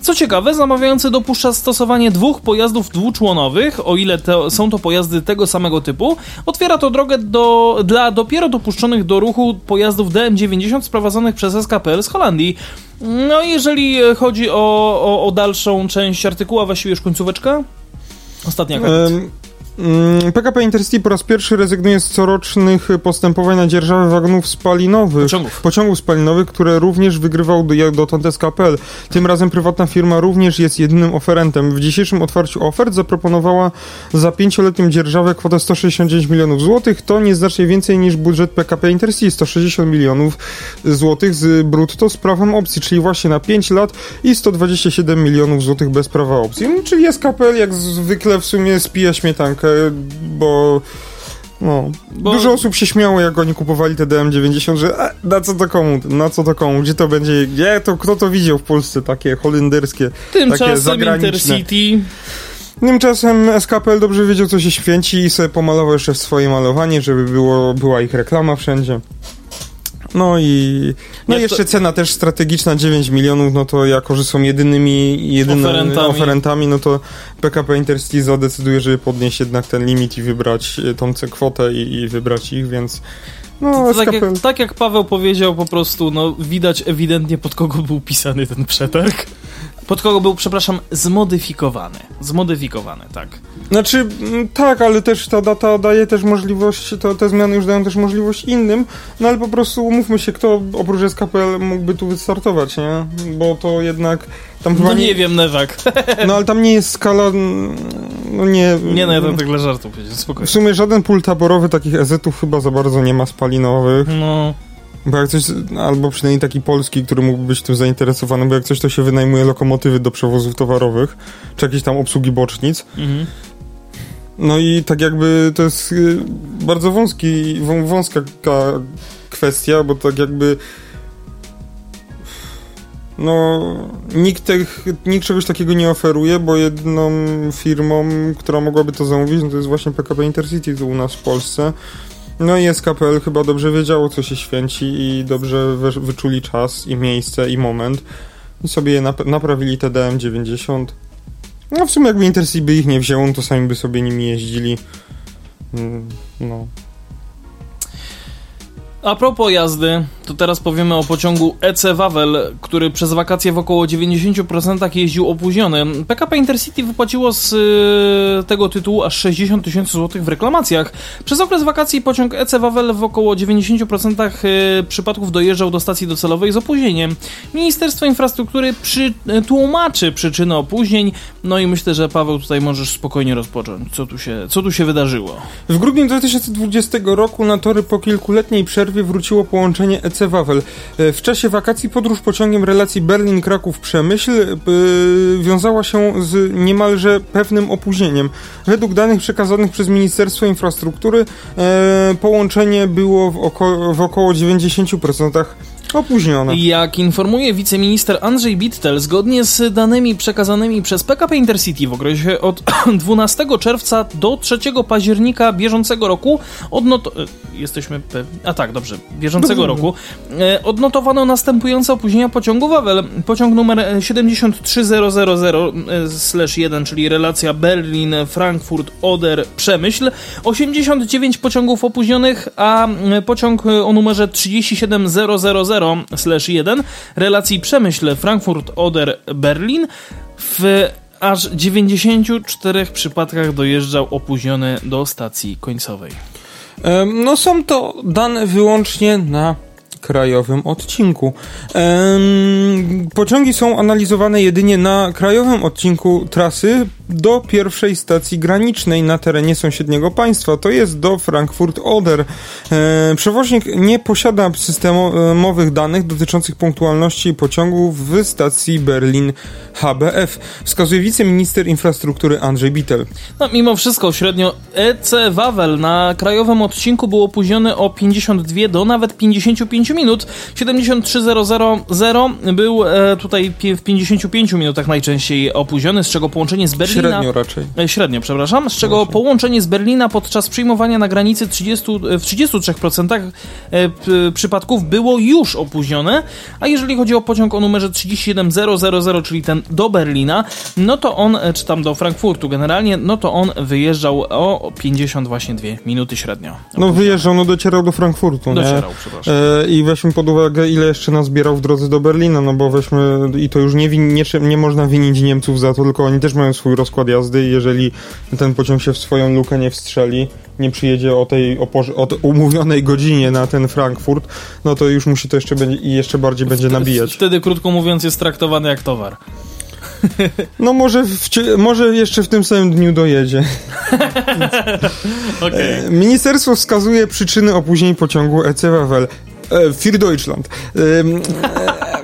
Co ciekawe, zamawiający dopuszcza stosowanie dwóch pojazdów dwuczłonowych, o ile to, są to pojazdy tego samego typu. Otwiera to drogę do, dla dopiero dopuszczonych do ruchu pojazdów DM90 sprowadzonych przez SKPL z Holandii. No i jeżeli chodzi o, o, o dalszą część artykułu, a właściwie już końcóweczka? Ostatnia akapit. Mm, PKP Intercity po raz pierwszy rezygnuje z corocznych postępowań na dzierżawę wagonów spalinowych. Pociągów. Pociągów spalinowych, które również wygrywał jak dotąd SKPL. Tym razem prywatna firma również jest jedynym oferentem. W dzisiejszym otwarciu ofert zaproponowała za pięcioletnią dzierżawę kwotę 169 milionów złotych. To nieznacznie więcej niż budżet PKP Intercity, 160 milionów złotych z brutto z prawem opcji, czyli właśnie na 5 lat i 127 milionów złotych bez prawa opcji. No, czyli SKPL jak zwykle w sumie spija śmietankę, bo no, Bo- dużo osób się śmiało, jak oni kupowali te DM90, że e, na co to komu, na co to komu, gdzie to będzie, gdzie to, kto to widział w Polsce, takie holenderskie, takie Tymczasem zagraniczne. Intercity Tymczasem SKPL dobrze wiedział, co się święci i sobie pomalował jeszcze swoje malowanie, żeby było, była ich reklama wszędzie. No i no Jak jeszcze to- cena też strategiczna 9 milionów, no to jako, że są jedynymi, jedynymi Oferentami. oferentami. no to PKP Intercity zadecyduje, żeby podnieść jednak ten limit i wybrać y, tą kwotę i, i wybrać ich, więc no To tak, SKPL... jak, tak jak Paweł powiedział, po prostu no, widać ewidentnie pod kogo był pisany ten przetarg. Pod kogo był, przepraszam, zmodyfikowany. Zmodyfikowany, tak. Znaczy, mm, tak, ale też ta data daje też możliwość, to, te zmiany już dają też możliwość innym, no ale po prostu umówmy się, kto oprócz SKPL mógłby tu wystartować, nie? Bo to jednak tam chyba No nie, nie wiem, Newak. no ale tam nie jest skala, mm, no nie... Nie, no ja tam tak dla żartu powiedział, W spokojnie. sumie żaden pól taborowy takich EZ-ów chyba za bardzo nie ma spalinowych, No, bo jak coś, albo przynajmniej taki polski, który mógłby być tym zainteresowany, bo jak coś to się wynajmuje lokomotywy do przewozów towarowych, czy jakieś tam obsługi bocznic, mhm. No i tak jakby to jest y, bardzo wąski, wą, wąska ka- kwestia, bo tak jakby no, nikt, tych, nikt czegoś takiego nie oferuje, bo jedną firmą, która mogłaby to zamówić, no to jest właśnie PKP Intercity tu u nas w Polsce. No i SKPL chyba dobrze wiedziało, co się święci i dobrze wyczuli czas i miejsce i moment. I sobie je nap naprawili TDM 90. No w sumie jakby Intercity ich nie wzięło, no to sami by sobie nimi jeździli. Mm, no. A propos jazdy, to teraz powiemy o pociągu EC Wawel, który przez wakacje w około 90% jeździł opóźniony. PKP Intercity wypłaciło z y, tego tytułu aż 60 tysięcy złotych w reklamacjach. Przez okres wakacji pociąg EC Wawel w około 90% y, przypadków dojeżdżał do stacji docelowej z opóźnieniem. Ministerstwo Infrastruktury przy, tłumaczy przyczyny opóźnień, no i myślę, że Paweł tutaj możesz spokojnie rozpocząć, co tu się, co tu się wydarzyło. W grudniu 2020 roku na tory po kilkuletniej przerwie wróciło połączenie EC Wawel. E, w czasie wakacji podróż pociągiem relacji Berlin-Kraków-Przemyśl yy, wiązała się z niemalże pewnym opóźnieniem. Według danych przekazanych przez Ministerstwo Infrastruktury yy, połączenie było w, oko w około 90% Opóźnione. Jak informuje wiceminister Andrzej Bittel, zgodnie z danymi przekazanymi przez PKP Intercity w okresie od 12 czerwca do 3 października bieżącego roku odnoto... E, jesteśmy. A tak, dobrze. Bieżącego roku e, odnotowano następujące opóźnienia pociągu Wawel. Pociąg numer 73000-1, czyli relacja Berlin-Frankfurt-Oder-Przemyśl. 89 pociągów opóźnionych, a pociąg o numerze 37000 1 relacji Przemyśl Frankfurt-Oder-Berlin w aż 94 przypadkach dojeżdżał opóźniony do stacji końcowej. No są to dane wyłącznie na krajowym odcinku. pociągi są analizowane jedynie na krajowym odcinku trasy do pierwszej stacji granicznej na terenie sąsiedniego państwa, to jest do Frankfurt-Oder. E, przewoźnik nie posiada systemowych danych dotyczących punktualności pociągów w stacji Berlin HBF, wskazuje wiceminister infrastruktury Andrzej Bittel. No, mimo wszystko średnio EC Wawel na krajowym odcinku był opóźniony o 52 do nawet 55 minut. 73000 był e, tutaj w 55 minutach najczęściej opóźniony, z czego połączenie z Berlinem Średnio raczej. E, średnio, przepraszam. Z czego Właśnie. połączenie z Berlina podczas przyjmowania na granicy 30, e, w 33% e, przypadków było już opóźnione, a jeżeli chodzi o pociąg o numerze 37000, czyli ten do Berlina, no to on, czy tam do Frankfurtu generalnie, no to on wyjeżdżał o 50 właśnie dwie minuty średnio. No wyjeżdżał, no docierał do Frankfurtu, Docierał, nie? przepraszam. I weźmy pod uwagę, ile jeszcze nas zbierał w drodze do Berlina, no bo weźmy, i to już nie, win, nie, nie można winić Niemców za to, tylko oni też mają swój rozkład rozkład jazdy i jeżeli ten pociąg się w swoją lukę nie wstrzeli, nie przyjedzie o tej o umówionej godzinie na ten Frankfurt, no to już musi to jeszcze będzie, i jeszcze bardziej będzie nabijać. Wtedy, krótko mówiąc, jest traktowany jak towar. No może, w, może jeszcze w tym samym dniu dojedzie. okay. Ministerstwo wskazuje przyczyny opóźnień pociągu ECWL. E, Für Deutschland. E, e,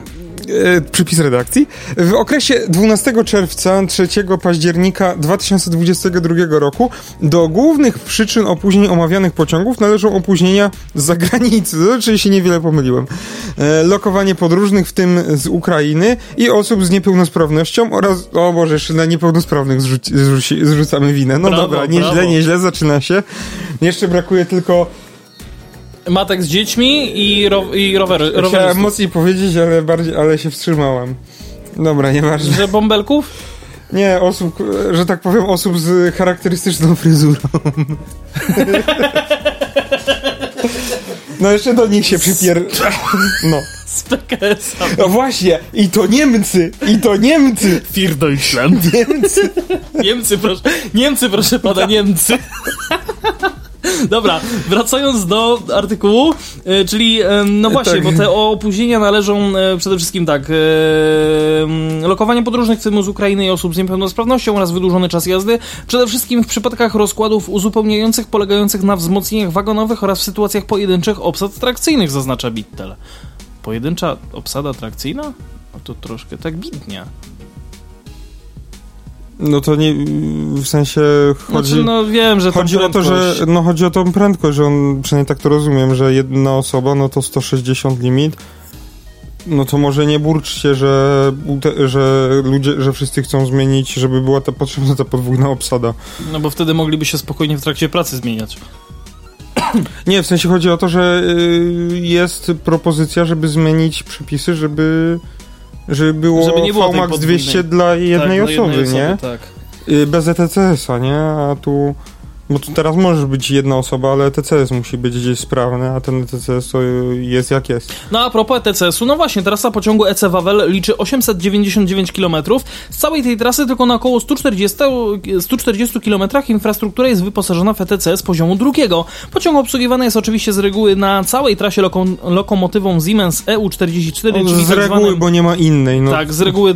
przypis redakcji. W okresie 12 czerwca 3 października 2022 roku do głównych przyczyn opóźnień omawianych pociągów należą opóźnienia z zagranicy, czyli się niewiele pomyliłem. E, lokowanie podróżnych, w tym z Ukrainy i osób z niepełnosprawnością oraz, o Boże, jeszcze na niepełnosprawnych zrzuci, zrzuci, zrzucamy winę. No brawo, dobra, nieźle, brawo. nieźle, zaczyna się. Jeszcze brakuje tylko matek z dziećmi i, ro, i rowery. Chciałem mocniej powiedzieć, ale, bardziej, ale się wstrzymałem. Dobra, nieważne. Że bąbelków? Nie, osób, że tak powiem, osób z charakterystyczną fryzurą. No jeszcze do nich się przypier... No. Z PKS. No właśnie, i to Niemcy, i to Niemcy. Für Deutschland. Niemcy. Niemcy, proszę, Niemcy, proszę pana, Niemcy. Dobra, wracając do artykułu, e, czyli no właśnie, tak. bo te opóźnienia należą e, przede wszystkim tak, lokowanie podróżnych w z Ukrainy i osób z niepełnosprawnością oraz wydłużony czas jazdy, przede wszystkim w przypadkach rozkładów uzupełniających polegających na wzmocnieniach wagonowych oraz w sytuacjach pojedynczych obsad trakcyjnych, zaznacza Bittel. Pojedyncza obsada trakcyjna? No to troszkę tak bidnia. No to nie, w sensie chodzi... Znaczy, no wiem, że Chodzi o to, że, no chodzi o tą prędkość, że on, przynajmniej tak to rozumiem, że jedna osoba, no to 160 limit, no to może nie burczcie, że, że ludzie, że wszyscy chcą zmienić, żeby była ta potrzebna ta podwójna obsada. No bo wtedy mogliby się spokojnie w trakcie pracy zmieniać. Nie, w sensie chodzi o to, że y, jest propozycja, żeby zmienić przepisy, żeby żeby było, Żeby nie było VMAX podwójnej. 200 dla jednej tak, osoby, jednej nie? tak. Y, Bez ETCS-a, nie? A tu... Bo tu teraz może być jedna osoba, ale ETCS musi być gdzieś sprawny, a ten ETCS to jest jak jest. No a propos ETCS-u, no właśnie, trasa pociągu EC Wawel liczy 899 km. Z całej tej trasy tylko na około 140, 140 km infrastruktura jest wyposażona w ETCS poziomu drugiego. Pociąg obsługiwany jest oczywiście z reguły na całej trasie lokom lokomotywą Siemens EU44, On czyli z tak reguły, zwanym... bo nie ma innej. No. Tak, z reguły,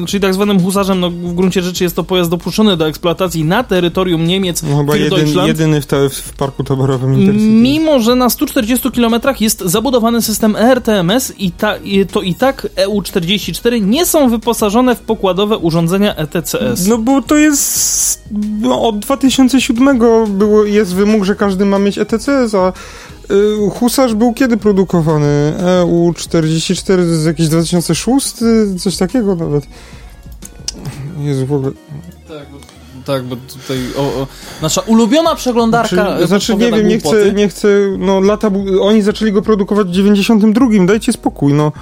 no, czyli tak zwanym husarzem, no w gruncie rzeczy jest to pojazd dopuszczony do eksploatacji na terytorium Niemiec, No, chyba jedyn, Deutschland. jedyny w, te, w parku towarowym Intercity. Mimo, że na 140 km jest zabudowany system ERTMS i ta, i to i tak EU44 nie są wyposażone w pokładowe urządzenia ETCS. No bo to jest... No, od 2007 było, jest wymóg, że każdy ma mieć ETCS, a y, Husarz był kiedy produkowany? EU44 to jest jakiś 2006? Coś takiego nawet. Jezu, w ogóle... Tak, bo, tak, bo tutaj o, o, nasza ulubiona przeglądarka Znaczy, znaczy nie wiem, nie głupoty. chcę, nie chcę, no lata, oni zaczęli go produkować w 92, dajcie spokój, no.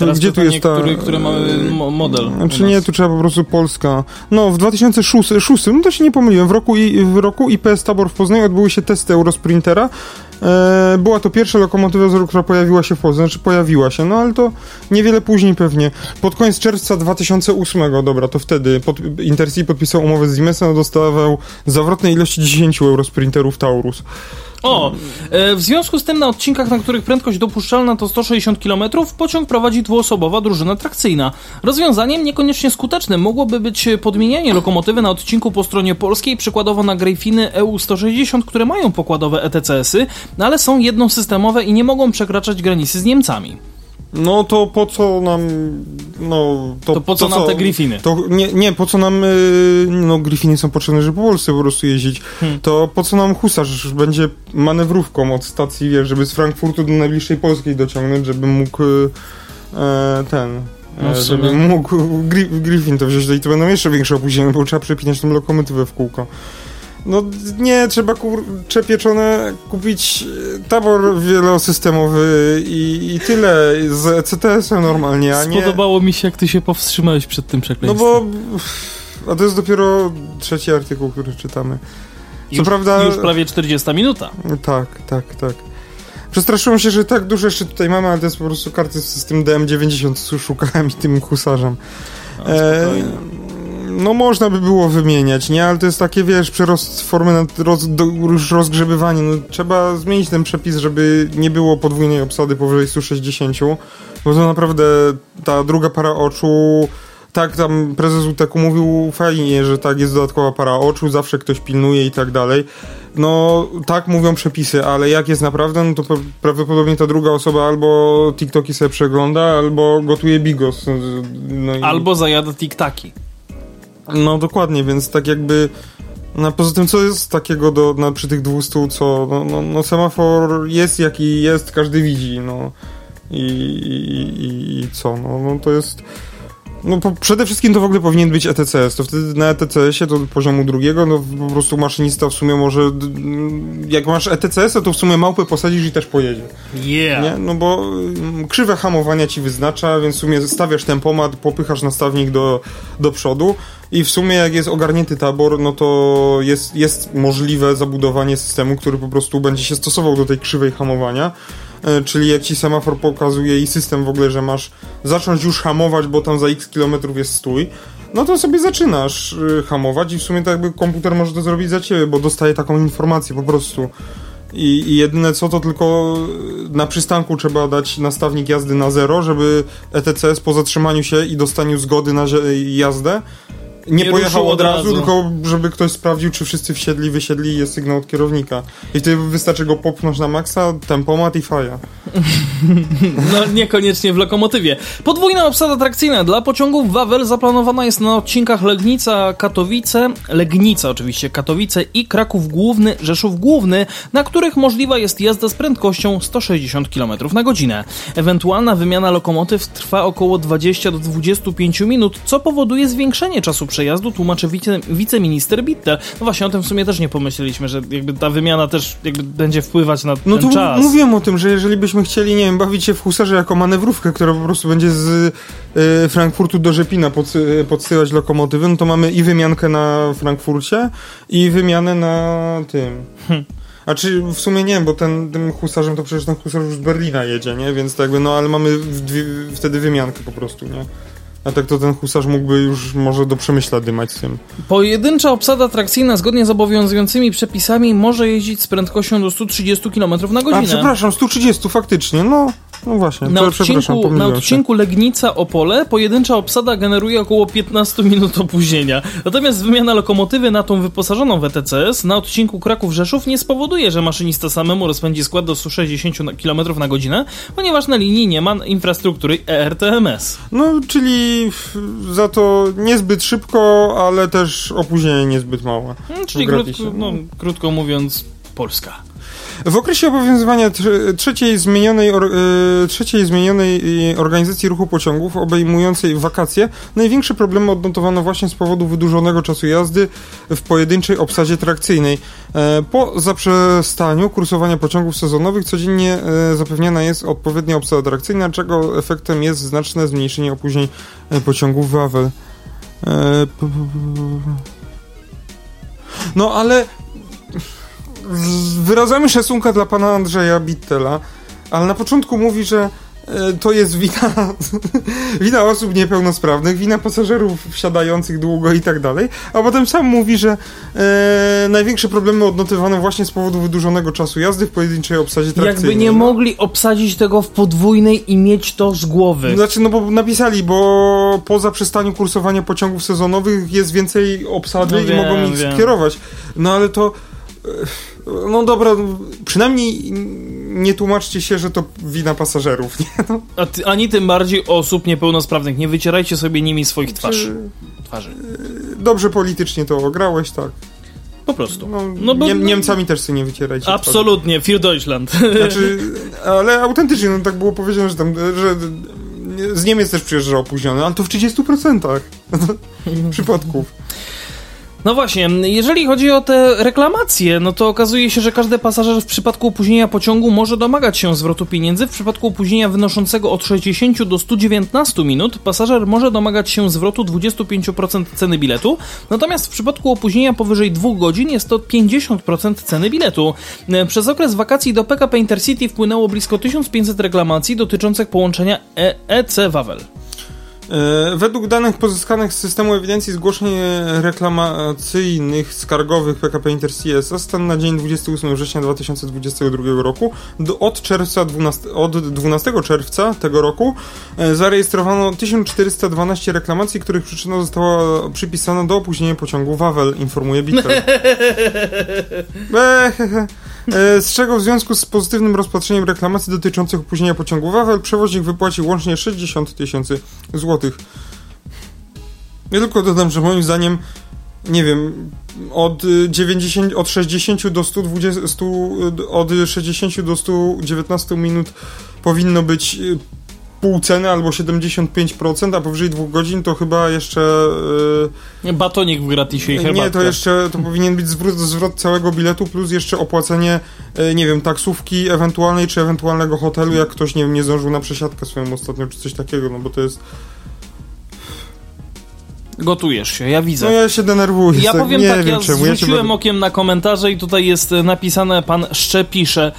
E, gdzie tu jest ta... który, który mamy mo- model Znaczy nie, tu trzeba po prostu Polska. No, w 2006, 6, no to się nie pomyliłem, w roku, i, w roku IPS Tabor w Poznaniu odbyły się testy Eurosprintera. E, była to pierwsza lokomotywa, z- która pojawiła się w Polsce, znaczy pojawiła się, no ale to niewiele później pewnie. Pod koniec czerwca 2008, dobra, to wtedy pod, Intercity podpisał umowę z Siemensem, dostawał zawrotnej ilości 10 Eurosprinterów Taurus. O, e, w związku z tym na odcinkach, na których prędkość dopuszczalna to 160 km, pociąg prowadzi dwuosobowa drużyna trakcyjna. Rozwiązaniem niekoniecznie skutecznym mogłoby być podmienianie lokomotywy na odcinku po stronie polskiej, przykładowo na Greyfiny EU160, które mają pokładowe ETCS-y, ale są jednosystemowe i nie mogą przekraczać granicy z Niemcami. No to po co nam, no... To po co nam te Griffiny? To nie, nie, po co nam, y, no Griffiny są potrzebne, żeby po Polsce po prostu jeździć. Hmm. To po co nam husarz będzie manewrówką od stacji, wiesz, żeby z Frankfurtu do najbliższej polskiej dociągnąć, żeby mógł y, e, ten... No e, żeby mógł Gri Griffin to wziąć, i to będą jeszcze większe opóźnienia, bo trzeba przepinać tą lokomotywę w kółko. No nie, trzeba kurcze pieczone kupić e, tabor wielosystemowy i, i tyle z ECTS-em normalnie, a nie... Spodobało mi się, jak ty się powstrzymałeś przed tym No przekleństwem. bo... A to jest dopiero trzeci artykuł, który czytamy. Co już, prawda... Już prawie 40 minuta. Tak, tak, tak. Przestraszyłem się, że tak dużo jeszcze tutaj mamy, ale to jest po prostu karty z tym DM90, co szukałem i tym husarzem. No, E. no można by było wymieniać, nie? Ale to jest takie, wiesz, przerost formy na roz, do, rozgrzebywanie. No, trzeba zmienić ten przepis, żeby nie było podwójnej obsady powyżej 160, bo to naprawdę ta druga para oczu... Tak, tam prezes UTK mówił fajnie, że tak, jest dodatkowa para oczu, zawsze ktoś pilnuje i tak dalej. No, tak mówią przepisy, ale jak jest naprawdę, no to pra- prawdopodobnie ta druga osoba albo TikToki sobie przegląda, albo gotuje bigos. No i... Albo zajada tiktaki. No dokładnie, więc tak jakby. No, poza tym, co jest takiego do, na, przy tych 200, co. No, no, no semafor jest jaki jest, każdy widzi, no. I, i, i, i co? No, no to jest. No po, przede wszystkim to w ogóle powinien być ETCS. To wtedy na ETCS-ie to poziomu drugiego, no po prostu maszynista w sumie może. Jak masz ETCS, to w sumie małpę posadzisz i też pojedzie. Yeah. Nie? No bo mm, krzywe hamowania ci wyznacza, więc w sumie stawiasz tempomat, popychasz nastawnik do, do przodu i w sumie jak jest ogarnięty tabor, no to jest, jest możliwe zabudowanie systemu, który po prostu będzie się stosował do tej krzywej hamowania. E, Czyli jak ci semafor pokazuje i system w ogóle, że masz zacząć już hamować, bo tam za x kilometrów jest stój, no to sobie zaczynasz y, hamować i w sumie tak jakby komputer może to zrobić za ciebie, bo dostaje taką informację po prostu. I, I jedyne co to tylko na przystanku trzeba dać nastawnik jazdy na zero, żeby ETCS po zatrzymaniu się i dostaniu zgody na jazdę nie, Nie pojechał od razu, razu. tylko żeby ktoś sprawdził, czy wszyscy wsiedli, wysiedli i jest sygnał od kierownika. I wtedy wystarczy go popchnąć na maksa, tempomat i faja. No niekoniecznie w lokomotywie. Podwójna obsada trakcyjna dla pociągów Wawel zaplanowana jest na odcinkach Legnica-Katowice, Legnica oczywiście, Katowice i Kraków Główny, Rzeszów Główny, na których możliwa jest jazda z prędkością 160 km na godzinę. Ewentualna wymiana lokomotyw trwa około 20 do 25 minut, co powoduje zwiększenie czasu przejazdu, tłumaczy wice, wiceminister Bittel. No właśnie, o tym w sumie też nie pomyśleliśmy, że jakby ta wymiana też jakby będzie wpływać na No ten czas. mówiłem o tym, że jeżeli byśmy chcieli, nie wiem, bawić się w husarze jako manewrówkę, która po prostu będzie z y, Frankfurtu do Rzepina pod, y, podsyłać lokomotywy, no to mamy i wymiankę na Frankfurcie, i wymianę na tym. A czy w sumie nie, bo ten, tym husarzem to przecież ten husarz już z Berlina jedzie, nie? Więc tak jakby, no ale mamy dwie, wtedy wymiankę po prostu, nie? A tak to ten husarz mógłby już może do Przemyśla dymać z tym. Pojedyncza obsada trakcyjna zgodnie z obowiązującymi przepisami może jeździć z prędkością do 130 km na A godzinę. przepraszam, 130 faktycznie, no, no właśnie, Na odcinku, na odcinku Legnica-Opole pojedyncza obsada generuje około 15 minut opóźnienia. Natomiast wymiana lokomotywy na tą wyposażoną w ETCS na odcinku Kraków-Rzeszów nie spowoduje, że maszynista samemu rozpędzi skład do 160 km na godzinę, ponieważ na linii nie ma infrastruktury ERTMS. No, czyli za to niezbyt szybko, ale też opóźnienie niezbyt małe. Hmm, Czyli krótko, no, krótko mówiąc, Polska. W okresie obowiązywania tr- trzeciej zmienionej, y, trzeciej zmienionej y, organizacji ruchu pociągów obejmującej wakacje, największe problemy odnotowano właśnie z powodu wydłużonego czasu jazdy w pojedynczej obsadzie trakcyjnej. E, Po zaprzestaniu kursowania pociągów sezonowych codziennie e, zapewniana jest odpowiednia obsada trakcyjna, czego efektem jest znaczne zmniejszenie opóźnień e, pociągów Wawel. E, No ale wyrażamy szacunka dla pana Andrzeja Bittela, ale na początku mówi, że e, to jest wina, wina osób niepełnosprawnych, wina pasażerów wsiadających długo i tak dalej, a potem sam mówi, że e, największe problemy odnotowano właśnie z powodu wydłużonego czasu jazdy w pojedynczej obsadzie trakcyjnej. Jakby nie mogli obsadzić tego w podwójnej i mieć to z głowy. Znaczy, no bo napisali, bo po zaprzestaniu kursowania pociągów sezonowych jest więcej obsady No i wiem, mogą ich wiem. skierować. No ale to. e, No dobra, przynajmniej nie tłumaczcie się, że to wina pasażerów, nie? No, ty, ani tym bardziej osób niepełnosprawnych. Nie wycierajcie sobie nimi swoich twarzy. twarzy. Dobrze politycznie to ograłeś, tak. Po prostu. No, No bo- Niem- Niemcami też sobie nie wycierajcie. twarzy. Absolutnie, für Deutschland. Znaczy, ale autentycznie, no tak było powiedziane, że tam, że z Niemiec też przyjeżdża opóźniony, ale to w 30% przypadków. No właśnie, jeżeli chodzi o te reklamacje, no to okazuje się, że każdy pasażer w przypadku opóźnienia pociągu może domagać się zwrotu pieniędzy. W przypadku opóźnienia wynoszącego od 60 do 119 minut pasażer może domagać się zwrotu 25% ceny biletu. Natomiast w przypadku opóźnienia powyżej 2 godzin jest to 50% ceny biletu. E, Przez okres wakacji do PKP Intercity wpłynęło blisko 1500 reklamacji dotyczących połączenia e EC Wawel. E, Według danych pozyskanych z systemu ewidencji zgłoszeń reklamacyjnych skargowych PKP Intercity SA stan na dzień 28 września 2022 roku do, od czerwca 12, od 12 czerwca tego roku e, zarejestrowano 1412 reklamacji, których przyczyną została przypisana do opóźnienia pociągu Wawel, informuje Bitel. E, Z czego w związku z pozytywnym rozpatrzeniem reklamacji dotyczących opóźnienia pociągu Wawel przewoźnik wypłacił łącznie 60 tysięcy złotych. Ja tylko dodam, że moim zdaniem nie wiem, od y, 90, od 60 do 120, 100, y, od 60 do 119 minut powinno być pół ceny albo 75%, a powyżej dwóch godzin to chyba jeszcze y, Batonik w gratisie i herbatkę. nie, to jeszcze to powinien być zwrot, zwrot całego biletu plus jeszcze opłacenie, e, nie wiem, taksówki ewentualnej czy ewentualnego hotelu, jak ktoś nie wiem, nie zdążył na przesiadkę swoją ostatnio czy coś takiego, no bo to jest. Gotujesz się, ja widzę. No ja się denerwuję. Ja tak, powiem nie tak, wiem ja czemu. Ja zwróciłem będę- okiem na komentarze i tutaj jest napisane, pan Szczepisze.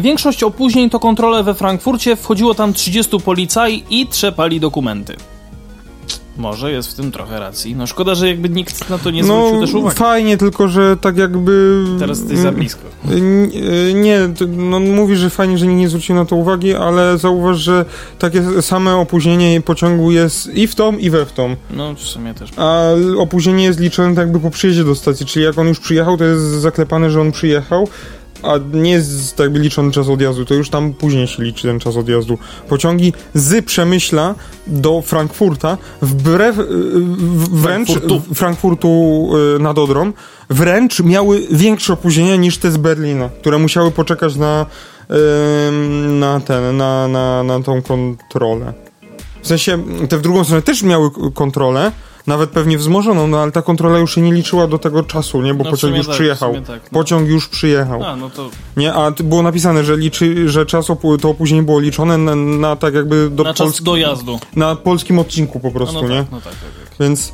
Większość opóźnień to kontrole we Frankfurcie, wchodziło tam 30 policaj i trzepali dokumenty. Może jest w tym trochę racji. No szkoda, że jakby nikt na to nie zwrócił No też uwagi. fajnie, tylko że tak jakby. Teraz jesteś za blisko. N- y, Nie, no mówisz, że fajnie, że nikt nie zwrócił na to uwagi, ale zauważ, że takie same opóźnienie pociągu jest i w tą, i we w tą. No w sumie też. A opóźnienie jest liczone tak jakby po przyjeździe do stacji, czyli jak on już przyjechał, to jest zaklepane, że on przyjechał. A nie jest tak liczony czas odjazdu, to już tam później się liczy ten czas odjazdu. Pociągi z Przemyśla do Frankfurta, wbrew, y, wręcz Frankfurtu. Frankfurtu y, nad Odrą, wręcz miały większe opóźnienia niż te z Berlina, które musiały poczekać na, na ten, na, na, na tą kontrolę. W sensie, te w drugą stronę też miały kontrolę, nawet pewnie wzmożoną, no ale ta kontrola już się nie liczyła do tego czasu, nie? Bo No, pociąg już tak, przyjechał. tak, no. Pociąg już przyjechał. A, no to Nie, a było napisane, że liczy, że czas opu- to opóźnienie było liczone na, na tak jakby do na czas Polski- dojazdu. na polskim odcinku po prostu, no nie? tak, no tak, tak, tak. Więc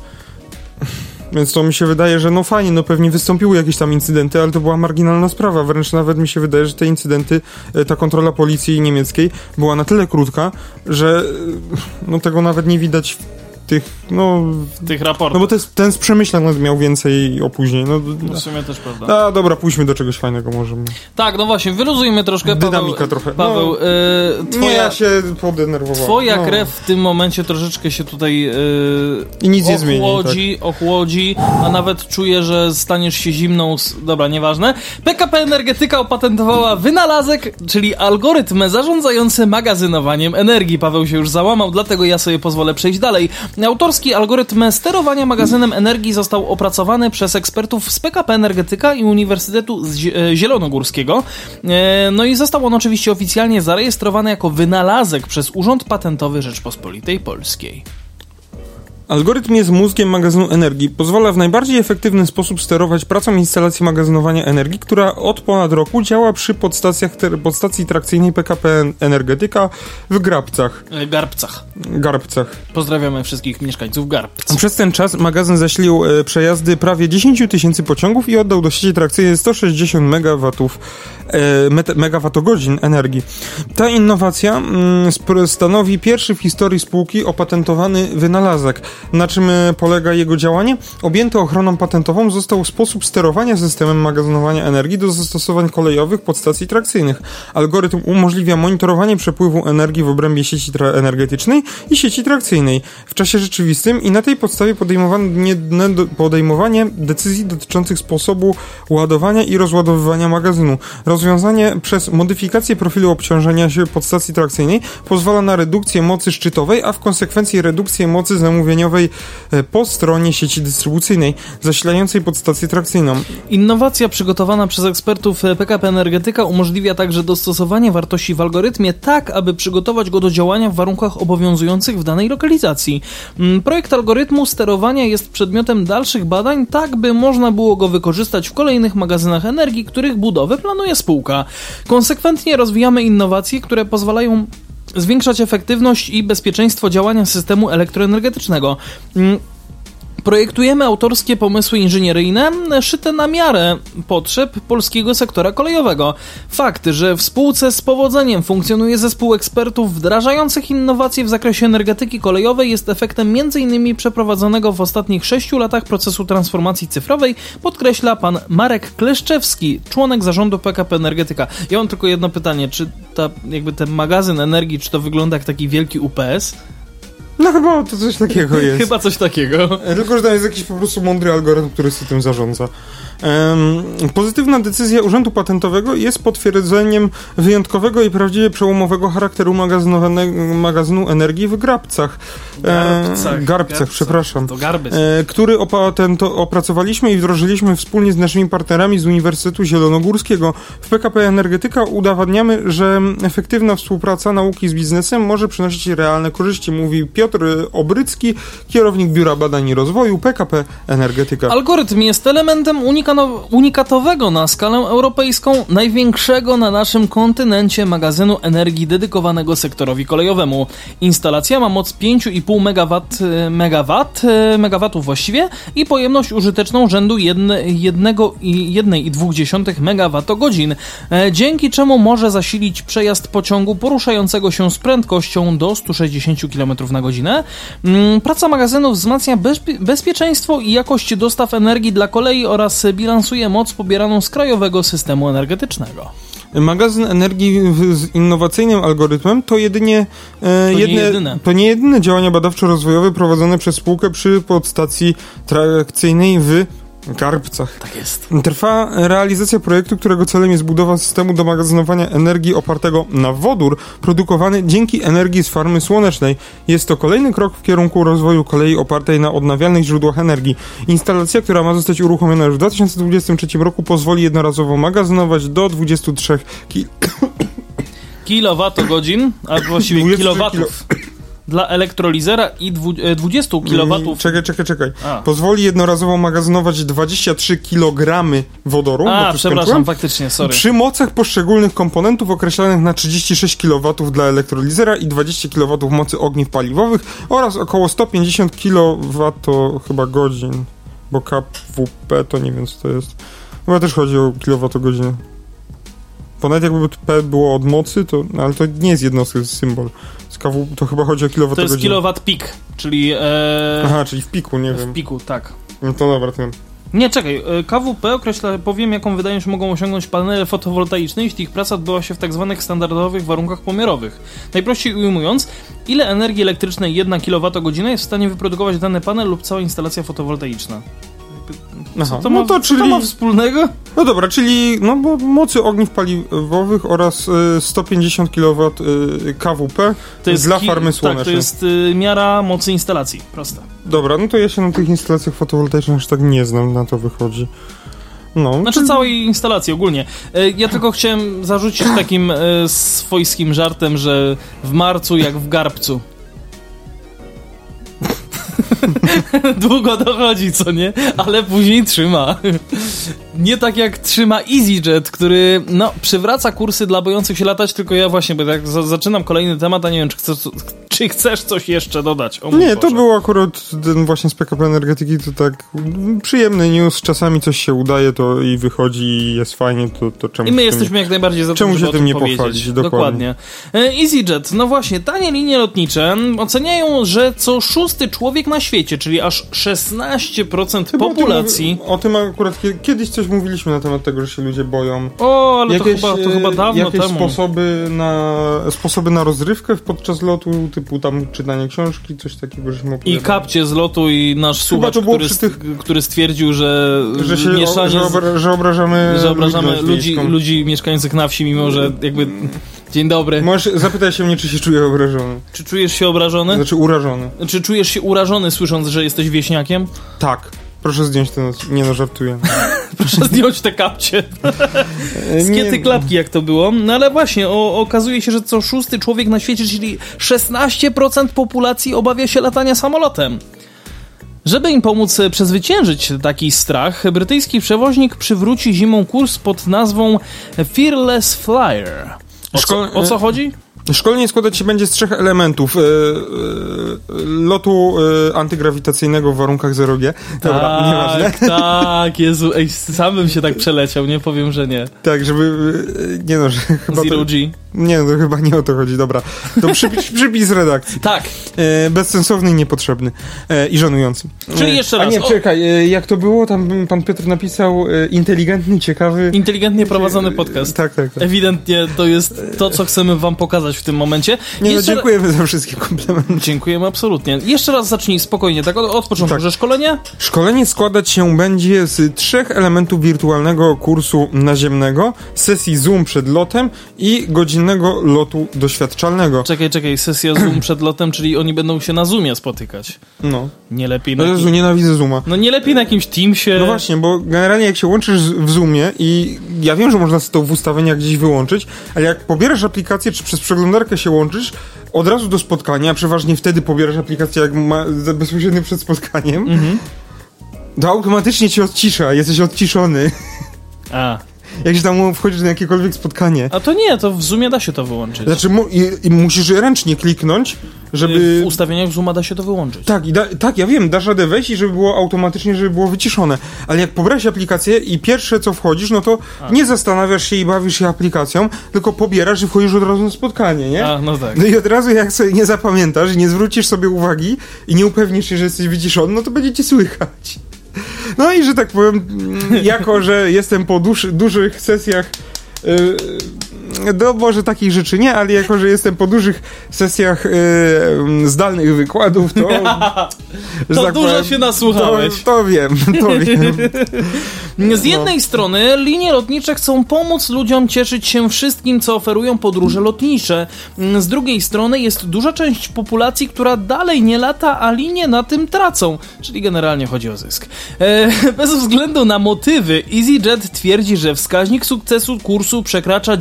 więc to mi się wydaje, że no fajnie, no pewnie wystąpiły jakieś tam incydenty, ale to była marginalna sprawa. Wręcz nawet mi się wydaje, że te incydenty, e, ta kontrola policji niemieckiej była na tyle krótka, że e, no tego nawet nie widać tych, no, Tych no raportów. bo to jest, ten z Przemyśla miał więcej opóźnień. No, W sumie też prawda. a dobra, pójdźmy do czegoś fajnego może. Tak, no właśnie, wyluzujmy troszkę. Dynamika Paweł, trochę. Paweł, No, e, Nie, twoja, ja się podenerwowałem. twoja no. krew w tym momencie troszeczkę się tutaj e, I nic nie zmieni, tak. ochłodzi, ochłodzi, a nawet czuję, że staniesz się zimną. Dobra, nieważne. PKP Energetyka opatentowała wynalazek, czyli algorytm zarządzający magazynowaniem energii. Paweł się już załamał, dlatego ja sobie pozwolę przejść dalej. Autorski algorytm sterowania magazynem energii został opracowany przez ekspertów z PKP Energetyka i Uniwersytetu e, Zielonogórskiego. E, No i został on oczywiście oficjalnie zarejestrowany jako wynalazek przez Urząd Patentowy Rzeczpospolitej Polskiej. Algorytm jest mózgiem magazynu energii. Pozwala w najbardziej efektywny sposób sterować pracą instalacji magazynowania energii, która od ponad roku działa przy podstacjach, podstacji trakcyjnej PKP Energetyka w Grabcach. E, Garbcach. Garbcach. Pozdrawiamy wszystkich mieszkańców Garbc. Przez ten czas magazyn zasilił e, przejazdy prawie 10 tysięcy pociągów i oddał do sieci trakcyjnej 160 megawatów, e, met- megawattogodzin energii. Ta innowacja mm, stanowi pierwszy w historii spółki opatentowany wynalazek. Na czym e, polega jego działanie? Objęty ochroną patentową został sposób sterowania systemem magazynowania energii do zastosowań kolejowych podstacji trakcyjnych. Algorytm umożliwia monitorowanie przepływu energii w obrębie sieci energetycznej i sieci trakcyjnej w czasie rzeczywistym i na tej podstawie podejmowanie, podejmowanie decyzji dotyczących sposobu ładowania i rozładowywania magazynu. Rozwiązanie przez modyfikację profilu obciążenia się podstacji trakcyjnej pozwala na redukcję mocy szczytowej, a w konsekwencji redukcję mocy zamówieniowej e, po stronie sieci dystrybucyjnej zasilającej podstację trakcyjną. Innowacja przygotowana przez ekspertów e, PKP Energetyka umożliwia także dostosowanie wartości w algorytmie tak, aby przygotować go do działania w warunkach obowiązujących w danej lokalizacji. Mm, Projekt algorytmu sterowania jest przedmiotem dalszych badań, tak by można było go wykorzystać w kolejnych magazynach energii, których budowę planuje spółka. Konsekwentnie rozwijamy innowacje, które pozwalają zwiększać efektywność i bezpieczeństwo działania systemu elektroenergetycznego. Projektujemy autorskie pomysły inżynieryjne szyte na miarę potrzeb polskiego sektora kolejowego. Fakt, że w spółce z powodzeniem funkcjonuje zespół ekspertów wdrażających innowacje w zakresie energetyki kolejowej jest efektem m.in. przeprowadzonego w ostatnich sześciu latach procesu transformacji cyfrowej, podkreśla pan Marek Kleszczewski, członek zarządu PKP Energetyka. Ja mam tylko jedno pytanie, czy ta, jakby ten magazyn energii, czy to wygląda jak taki wielki UPS? No chyba to coś takiego jest. Chyba coś takiego. Tylko, że tam jest jakiś po prostu mądry algorytm, który z tym zarządza. Pozytywna decyzja Urzędu Patentowego jest potwierdzeniem wyjątkowego i prawdziwie przełomowego charakteru magazynowanego- magazynu energii w Grabcach. E, Garbcach. Garbcach, przepraszam. To garby. E, który opatento, opracowaliśmy i wdrożyliśmy wspólnie z naszymi partnerami z Uniwersytetu Zielonogórskiego. W PKP Energetyka udowadniamy, że efektywna współpraca nauki z biznesem może przynosić realne korzyści, mówi Piotr Obrycki, kierownik Biura Badań i Rozwoju PKP Energetyka. Algorytm jest elementem unikano- unikatowego na skalę europejską, największego na naszym kontynencie magazynu energii dedykowanego sektorowi kolejowemu. Instalacja ma moc 5,5 MW, e, megawatów właściwie i pojemność użyteczną rzędu 1,2 MWh, e, dzięki czemu może zasilić przejazd pociągu poruszającego się z prędkością do 160 km na godzinę. Mm, Praca magazynu wzmacnia bezpie- bezpieczeństwo i jakość dostaw energii dla kolei oraz bilansuje moc pobieraną z krajowego systemu energetycznego. Magazyn energii z innowacyjnym algorytmem to jedynie e, nie jedne, jedyne. to nie jedyne działania badawczo-rozwojowe prowadzone przez spółkę przy podstacji trakcyjnej w Garbcach. Tak jest. Trwa realizacja projektu, którego celem jest budowa systemu do magazynowania energii opartego na wodór produkowany dzięki energii z farmy słonecznej. Jest to kolejny krok w kierunku rozwoju kolei opartej na odnawialnych źródłach energii. Instalacja, która ma zostać uruchomiona już w 2023 roku, pozwoli jednorazowo magazynować do 23 ki Kilowatogodzin, a właściwie 23 kilowatów dla elektrolizera i dwu, e, 20 kilowatów. Czekaj, czekaj, czekaj. A. Pozwoli jednorazowo magazynować 23 kg wodoru. A, przepraszam, faktycznie, sorry. Przy mocach poszczególnych komponentów określanych na 36 kW dla elektrolizera i 20 kW mocy ogniw paliwowych oraz około 150 kW chyba godzin, bo KWP to nie wiem co to jest. Chyba też chodzi o kilowatogodzinę. Nawet jakby P było od mocy, to, ale to nie jest jednostka, to jest symbol. Z KW to chyba chodzi o To kilowatogodzinę. jest kilowat pik, czyli e, Aha, czyli w piku, nie w wiem. piku, tak. No to dobra, to wiem. Nie, czekaj, e, KWP określa, powiem, jaką wydajność mogą osiągnąć panele fotowoltaiczne, jeśli ich praca odbyła się w tak zwanych standardowych warunkach pomiarowych. Najprościej ujmując, ile energii elektrycznej 1 kWh jest w stanie wyprodukować dany panel lub cała instalacja fotowoltaiczna. Aha, To no ma, to Co czyli... to ma wspólnego? No dobra, czyli no bo mocy ogniw paliwowych oraz y, 150 kW y, KWP dla ki- farmy Tak, słonecznej. to jest y, miara mocy instalacji, prosta. Dobra, no to ja się na tych instalacjach fotowoltaicznych aż tak nie znam, na to wychodzi. No, Znaczy czyli- całej instalacji ogólnie. E, Ja tylko chciałem zarzucić takim e, swojskim żartem, że w marcu jak w garbcu. Długo dochodzi, co nie? Ale później trzyma. Nie tak jak trzyma EasyJet, który no, przywraca kursy dla bojących się latać, tylko ja właśnie, bo tak za zaczynam kolejny temat, a nie wiem, czy chcesz, czy chcesz coś jeszcze dodać. O Nie, to Boże. był akurat ten właśnie z PKP Energetyki, to tak mm, przyjemny news, czasami coś się udaje to i wychodzi i jest fajnie, to, to czemu I my jesteśmy jak najbardziej za Czemu się tym nie powiedzieć. pochwalić? Dokładnie. E, EasyJet, no właśnie, tanie linie lotnicze oceniają, że co szósty człowiek na świecie, czyli aż 16% Chyba o tym populacji. O tym akurat kie- kiedyś coś mówiliśmy na temat tego, że się ludzie boją. O, ale to chyba, to e, chyba dawno jakieś temu. sposoby na, sposoby na rozrywkę podczas lotu, typu tam czytanie książki, coś takiego, żeśmy I opowiadali. kapcie z lotu i nasz słuchacz, to było który, przy tych- który stwierdził, że, że, się, mieszanie o, że, obra, że obrażamy, że obrażamy ludzi, wiejską. ludzi mieszkających na wsi, mimo że jakby... Dzień dobry. Możesz, zapytaj się mnie, czy się czuję obrażony. Czy czujesz się obrażony? Znaczy urażony. Czy czujesz się urażony, słysząc, że jesteś wieśniakiem? Tak. Proszę zdjąć ten... Nie no, żartuję. Proszę zdjąć te kapcie. Skiety klapki, jak to było. No ale właśnie, o, okazuje się, że co szósty człowiek na świecie, czyli 16% populacji obawia się latania samolotem. Żeby im pomóc e, przezwyciężyć taki strach, brytyjski przewoźnik przywróci zimą kurs pod nazwą Fearless Flyer. O co, o co chodzi? Szkolenie składać się będzie z trzech elementów. E, e, lotu e, antygrawitacyjnego w warunkach 0G. Dobra, nieważne. tak, tak, Jezu, ej, sam bym się tak przeleciał, nie powiem, że nie. Tak, żeby... Nie no, że chyba Zero to, G. Nie no, chyba nie o to chodzi. Dobra. To przypis, przypis redakcji. Tak, E, bezsensowny i niepotrzebny. E, I żenujący. Czyli jeszcze A raz, nie, o- czekaj, jak to było? Tam pan Piotr napisał inteligentny, ciekawy... inteligentnie prowadzony podcast. Tak, tak, tak. Ewidentnie to jest to, co chcemy wam pokazać w tym momencie. Nie no, dziękujemy za wszystkie komplementy. Dziękujemy absolutnie. Jeszcze raz zacznij spokojnie, tak od, od początku, Tak. że szkolenie? Szkolenie składać się będzie z trzech elementów wirtualnego kursu naziemnego, sesji Zoom przed lotem i godzinnego lotu doświadczalnego. Czekaj, czekaj, sesja Zoom przed lotem, czyli oni będą się na Zoomie spotykać. No. Nie lepiej na, No Jezu, nienawidzę Zooma. no nie lepiej na jakimś Teamsie. No właśnie, bo generalnie jak się łączysz w Zoomie i ja wiem, że można sobie to w ustawieniach gdzieś wyłączyć, ale jak pobierasz aplikację, czy przez przeglądarkę się łączysz, od razu do spotkania, przeważnie wtedy pobierasz aplikację jak ma, bezpośrednio przed spotkaniem, Mhm. to automatycznie cię odcisza, jesteś odciszony. A. Jak się tam wchodzisz na jakiekolwiek spotkanie. A to nie, to w Zoomie da się to wyłączyć. Znaczy, mu, i, i musisz ręcznie kliknąć, żeby... W ustawieniach Zooma da się to wyłączyć. Tak, i da, tak, ja wiem, dasz radę wejść i żeby było automatycznie, żeby było wyciszone. Ale jak pobrałeś aplikację i pierwsze co wchodzisz, no to nie zastanawiasz się i bawisz się aplikacją, tylko pobierasz i wchodzisz od razu na spotkanie, nie? A, no tak. No i od razu jak sobie nie zapamiętasz i nie zwrócisz sobie uwagi i nie upewnisz się, że jesteś wyciszony, no to będzie cię słychać. No i że tak powiem, jako że jestem po duży, dużych sesjach yy, no może takich rzeczy nie, ale jako, że jestem po dużych sesjach y, zdalnych wykładów, to... to tak dużo powiem, się nasłuchałeś. To, to wiem, to wiem. Z jednej no. strony linie lotnicze chcą pomóc ludziom cieszyć się wszystkim, co oferują podróże lotnicze. Z drugiej strony jest duża część populacji, która dalej nie lata, a linie na tym tracą. Czyli generalnie chodzi o zysk. E, bez względu na motywy, EasyJet twierdzi, że wskaźnik sukcesu kursu przekracza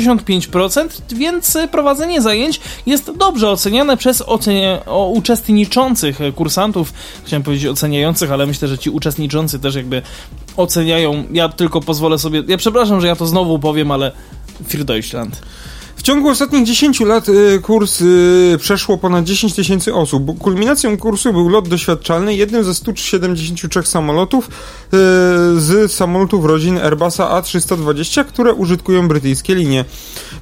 95%, więc prowadzenie zajęć jest dobrze oceniane przez ocenia uczestniczących kursantów. Chciałem powiedzieć oceniających, ale myślę, że ci uczestniczący też jakby oceniają. Ja tylko pozwolę sobie. Ja przepraszam, że ja to znowu powiem, ale für Deutschland. W ciągu ostatnich 10 lat y, kurs y, przeszło ponad 10 tysięcy osób. Kulminacją kursu był lot doświadczalny, jednym ze 173 samolotów y, z samolotów rodzin Airbusa A320, które użytkują brytyjskie linie.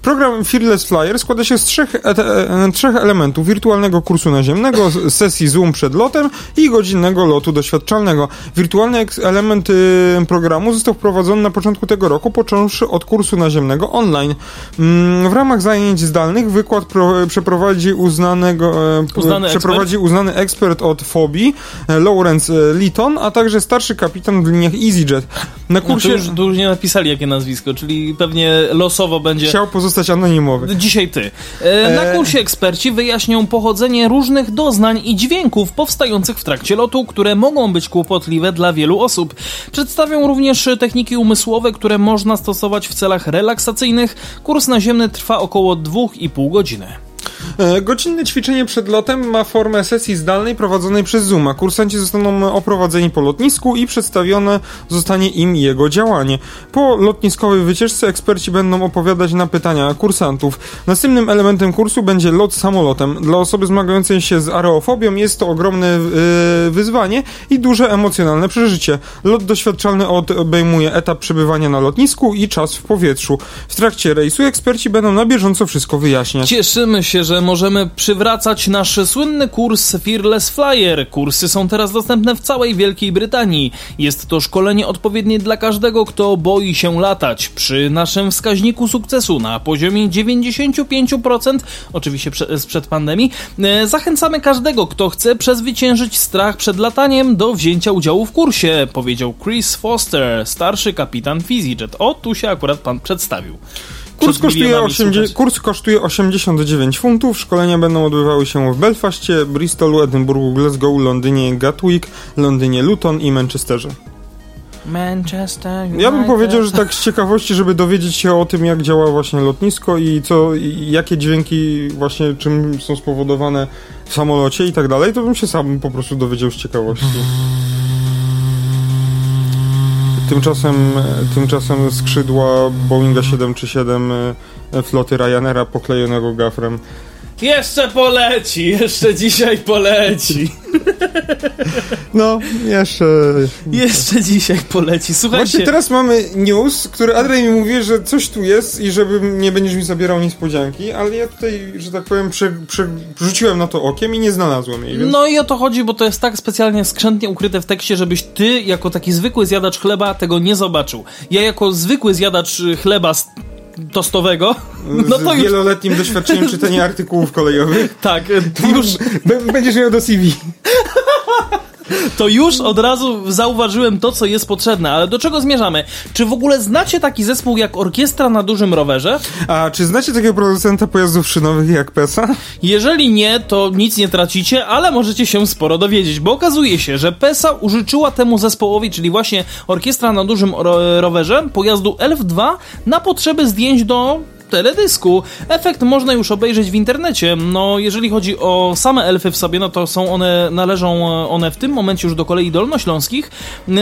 Program Fearless Flyer składa się z trzech, e, e, trzech elementów: wirtualnego kursu naziemnego, sesji Zoom przed lotem i godzinnego lotu doświadczalnego. Wirtualny element programu został wprowadzony na początku tego roku, począwszy od kursu naziemnego online. Mm, w ramach zajęć zdalnych wykład pro, przeprowadzi uznanego, e, uznany przeprowadzi ekspert? uznany ekspert od Fobii, Lawrence Litton, a także starszy kapitan w liniach EasyJet. Na kursie... No już, już nie napisali jakie nazwisko, czyli pewnie losowo będzie... Chciał pozostać anonimowy. Dzisiaj ty. E, na kursie eksperci wyjaśnią pochodzenie różnych doznań i dźwięków powstających w trakcie lotu, które mogą być kłopotliwe dla wielu osób. Przedstawią również techniki umysłowe, które można stosować w celach relaksacyjnych. Kurs naziemny trwa około 2,5 godziny. E, godzinne ćwiczenie przed lotem ma formę sesji zdalnej prowadzonej przez Zooma. Kursanci zostaną oprowadzeni po lotnisku i przedstawione zostanie im jego działanie. Po lotniskowej wycieczce eksperci będą opowiadać na pytania kursantów. Następnym elementem kursu będzie lot samolotem. Dla osoby zmagającej się z aerofobią jest to ogromne yy, wyzwanie i duże emocjonalne przeżycie. Lot doświadczalny obejmuje etap przebywania na lotnisku i czas w powietrzu. W trakcie rejsu eksperci będą na bieżąco wszystko wyjaśniać. Cieszymy się, że możemy przywracać nasz słynny kurs Fearless Flyer. Kursy są teraz dostępne w całej Wielkiej Brytanii. Jest to szkolenie odpowiednie dla każdego, kto boi się latać. Przy naszym wskaźniku sukcesu na poziomie 95%, oczywiście sprzed pandemii, e, zachęcamy każdego, kto chce przezwyciężyć strach przed lataniem do wzięcia udziału w kursie, powiedział Chris Foster, starszy kapitan PhysiJet. O, tu się akurat pan przedstawił. Kurs kosztuje, 80, kurs kosztuje 89 funtów. Szkolenia będą odbywały się w Belfaście, Bristolu, Edynburgu, Glasgow, Londynie, Gatwick, Londynie, Luton i Manchesterze. Manchester United. Ja bym powiedział, że tak z ciekawości, żeby dowiedzieć się o tym, jak działa właśnie lotnisko i co, i jakie dźwięki właśnie czym są spowodowane w samolocie i tak dalej, to bym się sam po prostu dowiedział z ciekawości. Tymczasem, tymczasem skrzydła Boeinga 737 e, floty Ryanaira poklejonego gafrem jeszcze poleci, jeszcze dzisiaj poleci. No, jeszcze. Jeszcze dzisiaj poleci. Słuchajcie. Właśnie teraz mamy news, który Adrian mi mówi, że coś tu jest i żebym nie będziesz mi zabierał niespodzianki, ale ja tutaj, że tak powiem, prze, prze, rzuciłem na to okiem i nie znalazłem jej. Więc... No i o to chodzi, bo to jest tak specjalnie skrzętnie ukryte w tekście, żebyś ty, jako taki zwykły zjadacz chleba, tego nie zobaczył. Ja, jako zwykły zjadacz chleba tostowego. No to Z już... wieloletnim doświadczeniem czytania artykułów kolejowych. Tak, już... Będziesz miał do CV. To już od razu zauważyłem to, co jest potrzebne. Ale do czego zmierzamy? Czy w ogóle znacie taki zespół jak Orkiestra na dużym rowerze? A czy znacie takiego producenta pojazdów szynowych jak PESA? Jeżeli nie, to nic nie tracicie, ale możecie się sporo dowiedzieć, bo okazuje się, że PESA użyczyła temu zespołowi, czyli właśnie Orkiestra na dużym ro rowerze, pojazdu Elf 2 na potrzeby zdjęć do teledysku. Efekt można już obejrzeć w internecie. No, jeżeli chodzi o same elfy w sobie, no to są one, należą one w tym momencie już do kolei dolnośląskich. Yy,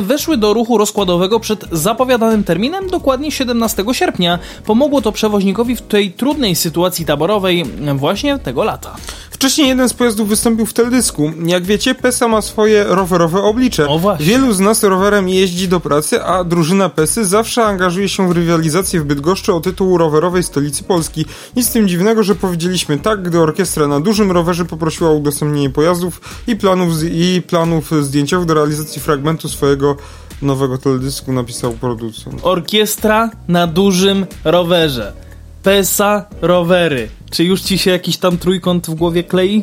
weszły do ruchu rozkładowego przed zapowiadanym terminem, dokładnie 17 sierpnia. Pomogło to przewoźnikowi w tej trudnej sytuacji taborowej właśnie tego lata. Wcześniej jeden z pojazdów wystąpił w teledysku. Jak wiecie, PESA ma swoje rowerowe oblicze. O właśnie. Wielu z nas rowerem jeździ do pracy, a drużyna PESY zawsze angażuje się w rywalizację w Bydgoszczy o tytuł rowerowej stolicy Polski. Nic z tym dziwnego, że powiedzieliśmy tak, gdy orkiestra na dużym rowerze poprosiła o udostępnienie pojazdów i planów, i planów zdjęciowych do realizacji fragmentu swojego nowego teledysku napisał producent. Orkiestra na dużym rowerze. PESA rowery. Czy już ci się jakiś tam trójkąt w głowie klei?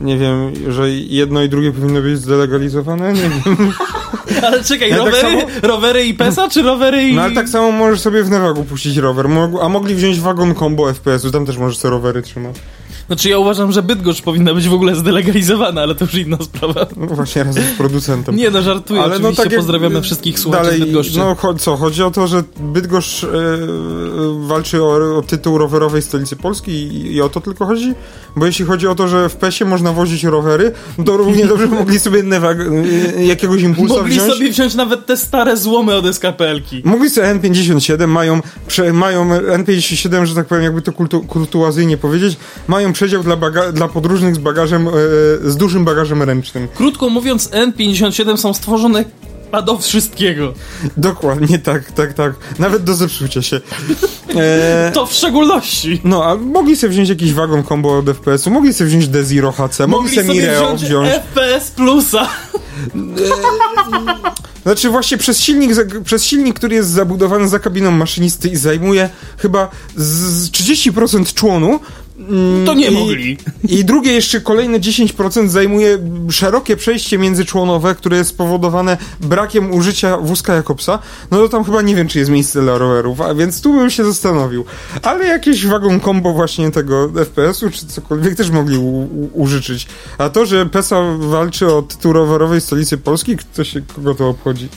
Nie wiem, że jedno i drugie powinno być zdelegalizowane? Nie wiem. Ale czekaj, tak rowery, samo- rowery i PESA, czy rowery i... No ale tak samo możesz sobie w Nevagu puścić rower. A mogli wziąć wagon combo FPS-u, tam też możesz sobie rowery trzymać. Znaczy ja uważam, że Bydgoszcz powinna być w ogóle zdelegalizowana, ale to już inna sprawa. No właśnie razem z producentem. Nie no, żartuję, Ale no oczywiście tak jak- pozdrawiamy wszystkich słuchaczy Dalej, Bydgoszczy. no co, chodzi o to, że Bydgoszcz e, walczy o, o tytuł rowerowej stolicy Polski i, i o to tylko chodzi? Bo jeśli chodzi o to, że w PESie można wozić rowery, no to równie dobrze mogli sobie Nevag, e, jakiegoś impulsa Mogli wziąć. sobie wziąć nawet te stare złomy od SKPL-ki. Mogli sobie N57, mają, prze, mają N57, że tak powiem, jakby to kultu, kultuazyjnie powiedzieć, mają przedział dla, dla podróżnych z bagażem, e, z dużym bagażem ręcznym. Krótko mówiąc, N57 są stworzone a do wszystkiego. Dokładnie, tak, tak, tak. Nawet do zepsucia się. E, To w szczególności. no, a mogli sobie wziąć jakiś wagon combo od FPS-u, mogli sobie wziąć Desiro HC, mogli, sobie Mireo wziąć. FPS Plusa. Znaczy właśnie przez silnik, przez silnik, który jest zabudowany za kabiną maszynisty i zajmuje chyba z 30% członu. Mm, To nie i, mogli. I drugie jeszcze kolejne 10% zajmuje szerokie przejście międzyczłonowe, które jest spowodowane brakiem użycia wózka Jakobsa. No to tam chyba nie wiem, czy jest miejsce dla rowerów, a więc tu bym się zastanowił. Ale jakieś wagon combo właśnie tego FPS-u, czy cokolwiek też mogli u, u, użyczyć. A to, że PESA walczy o tytuł rowerowej stolicy Polski, kto się, kogo to obchodzi?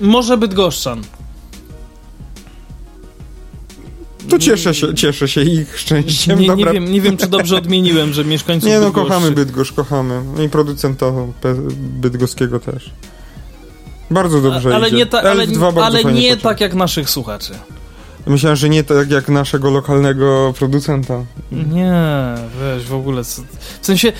Może Bydgoszczan. To cieszę się, cieszę się ich szczęściem. Nie, nie, wiem, nie wiem, czy dobrze odmieniłem, że mieszkańców Nie no, Bydgoszczy- kochamy Bydgoszcz, kochamy. I producenta bydgoskiego też. Bardzo dobrze A- ale idzie. nie, ta, ale, Elf 2 bardzo ale nie począł. tak jak naszych słuchaczy. Myślałem, że nie tak jak naszego lokalnego producenta. Nie, weź w ogóle. co- W sensie,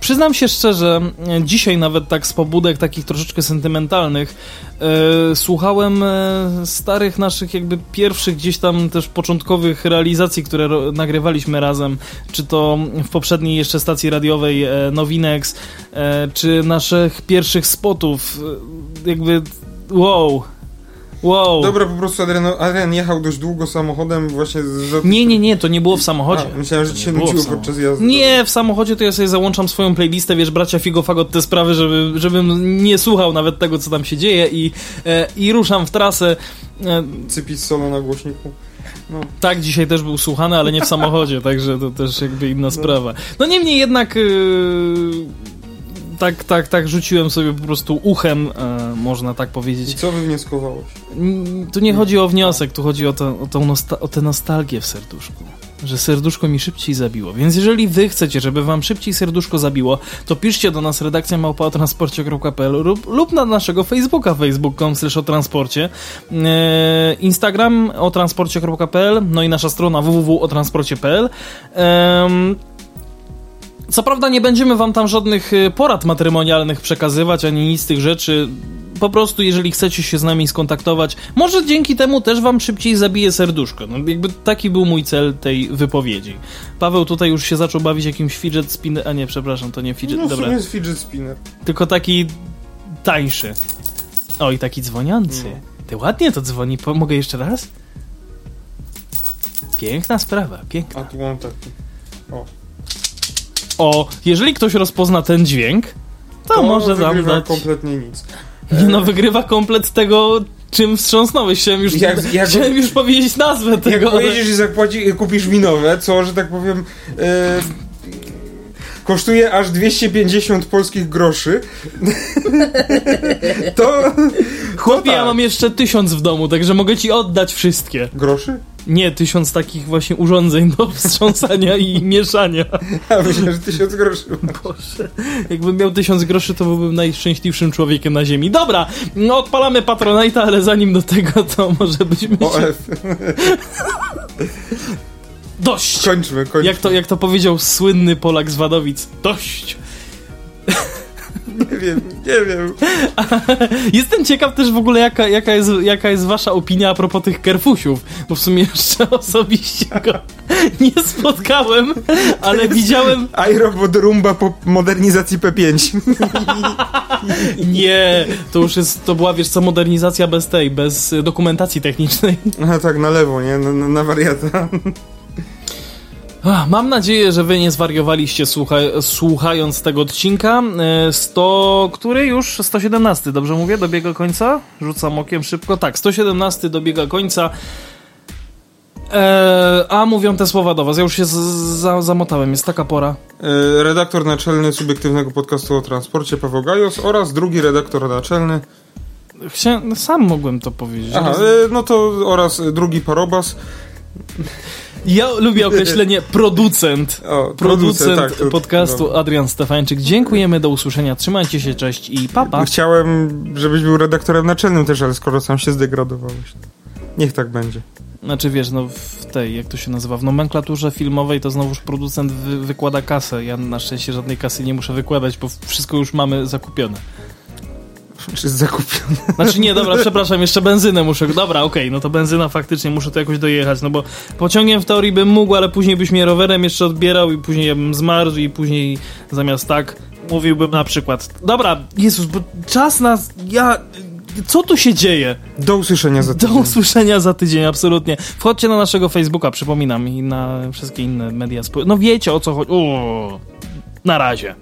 przyznam się szczerze, dzisiaj nawet tak z pobudek takich troszeczkę sentymentalnych e, słuchałem e, starych naszych jakby pierwszych gdzieś tam też początkowych realizacji, które nagrywaliśmy razem, czy to w poprzedniej jeszcze stacji radiowej e, Nowinex, e, czy naszych pierwszych spotów. E, jakby wow. Wow. Dobra, po prostu Adrian, Adrian jechał dość długo samochodem właśnie z... Nie, nie, nie, to nie było w samochodzie. A, myślałem, że ci się nudziło podczas jazdy. Nie, w samochodzie to ja sobie załączam swoją playlistę, wiesz, bracia Figo Fagot te sprawy, żeby, żebym nie słuchał nawet tego, co tam się dzieje i, e, i ruszam w trasę. E, Cypis solo na głośniku. No. tak, dzisiaj też był słuchany, ale nie w samochodzie, także to też jakby inna sprawa. No niemniej jednak e, tak, tak, tak rzuciłem sobie po prostu uchem, e, można tak I powiedzieć. co wywnioskowałeś? Tu nie chodzi o wniosek, tu chodzi o, to, o, tą o tę nostalgię w serduszku. Że serduszko mi szybciej zabiło. Więc jeżeli wy chcecie, żeby wam szybciej serduszko zabiło, to piszcie do nas redakcja małpaotransporcie.pl lub, lub na naszego Facebooka facebook.com slash o transporcie e, Instagram o transporcie.pl no i nasza strona www.otransporcie.pl Em, co prawda nie będziemy wam tam żadnych y, porad matrymonialnych przekazywać, ani nic z tych rzeczy. Po prostu, jeżeli chcecie się z nami skontaktować, może dzięki temu też wam szybciej zabije serduszko. No, jakby taki był mój cel tej wypowiedzi. Paweł tutaj już się zaczął bawić jakimś fidget spinner, a nie, przepraszam, to nie fidget, No dobra. sumie jest fidget spinner. Tylko taki tańszy. O, i taki dzwoniący. No. Ty ładnie to dzwoni, mogę jeszcze raz? Piękna sprawa, piękna. A tu mam taki. O, jeżeli ktoś rozpozna ten dźwięk, to, może nam wygrywa dać... kompletnie nic. Nie no, wygrywa komplet tego, czym wstrząsnąłeś. Chciałem już, Jak- jak- chciałem już powiedzieć nazwę Jak tego. ale- pojedziesz i zapłaci, kupisz mi nowe, co, że tak powiem, e, kosztuje aż 250 polskich groszy, to... Chłopie, ja tak. mam jeszcze tysiąc w domu, także mogę ci oddać wszystkie. Groszy? Nie, tysiąc takich właśnie urządzeń do wstrząsania i mieszania. Ja myślę, że 1000 groszy. Boże, jakbym miał tysiąc groszy, to byłbym najszczęśliwszym człowiekiem na ziemi. Dobra, no odpalamy Patronite'a, ale zanim do tego, to może byśmy się... Dość! Kończmy, kończmy. Jak to, jak to powiedział słynny Polak z Wadowic. Dość! Nie wiem, nie wiem. Jestem ciekaw też w ogóle, jaka, jaka, jest, jaka jest wasza opinia a propos tych kerfusiów, bo w sumie jeszcze osobiście go, nie spotkałem, ale widziałem... iRobot Rumba po modernizacji P5. Nie, to już jest, to była, wiesz co, modernizacja bez tej, bez dokumentacji technicznej. Aha, tak, na lewo, nie? Na, na, na wariata. Mam nadzieję, że wy nie zwariowaliście słucha słuchając tego odcinka. E, 100, który już? 117, dobrze mówię? Dobiega końca? Rzucam okiem szybko. Tak, 117 dobiega końca. E, a mówią te słowa do was. Ja już się za zamotałem, jest taka pora. E, Redaktor naczelny subiektywnego podcastu o transporcie Paweł Gajos oraz drugi redaktor naczelny. Chciałem, no sam mogłem to powiedzieć. Aha, e, no to oraz drugi parobas. Ja lubię określenie producent. O, Producent tak, to- podcastu no. Adrian Stefańczyk. Dziękujemy, do usłyszenia. Trzymajcie się, cześć i papa. Chciałem, żebyś był redaktorem naczelnym też, ale skoro sam się zdegradowałeś. Niech tak będzie. Znaczy wiesz, no w tej, jak to się nazywa, w nomenklaturze filmowej to znowuż producent wy, wykłada kasę. Ja na szczęście żadnej kasy nie muszę wykładać, bo wszystko już mamy zakupione. Jest zakupiony? Znaczy nie, dobra, przepraszam, jeszcze benzynę muszę. Dobra, okej, no to benzyna faktycznie muszę to jakoś dojechać, no bo pociągiem w teorii bym mógł, ale później byś mnie rowerem jeszcze odbierał i później ja bym zmarzł i później zamiast tak mówiłbym na przykład. Dobra, Jezus, bo czas nas. Ja. Co tu się dzieje? Do usłyszenia za Do tydzień. usłyszenia za tydzień, absolutnie. Wchodźcie na naszego Facebooka, przypominam, i na wszystkie inne media społeczne. No wiecie o co chodzi. O, na razie.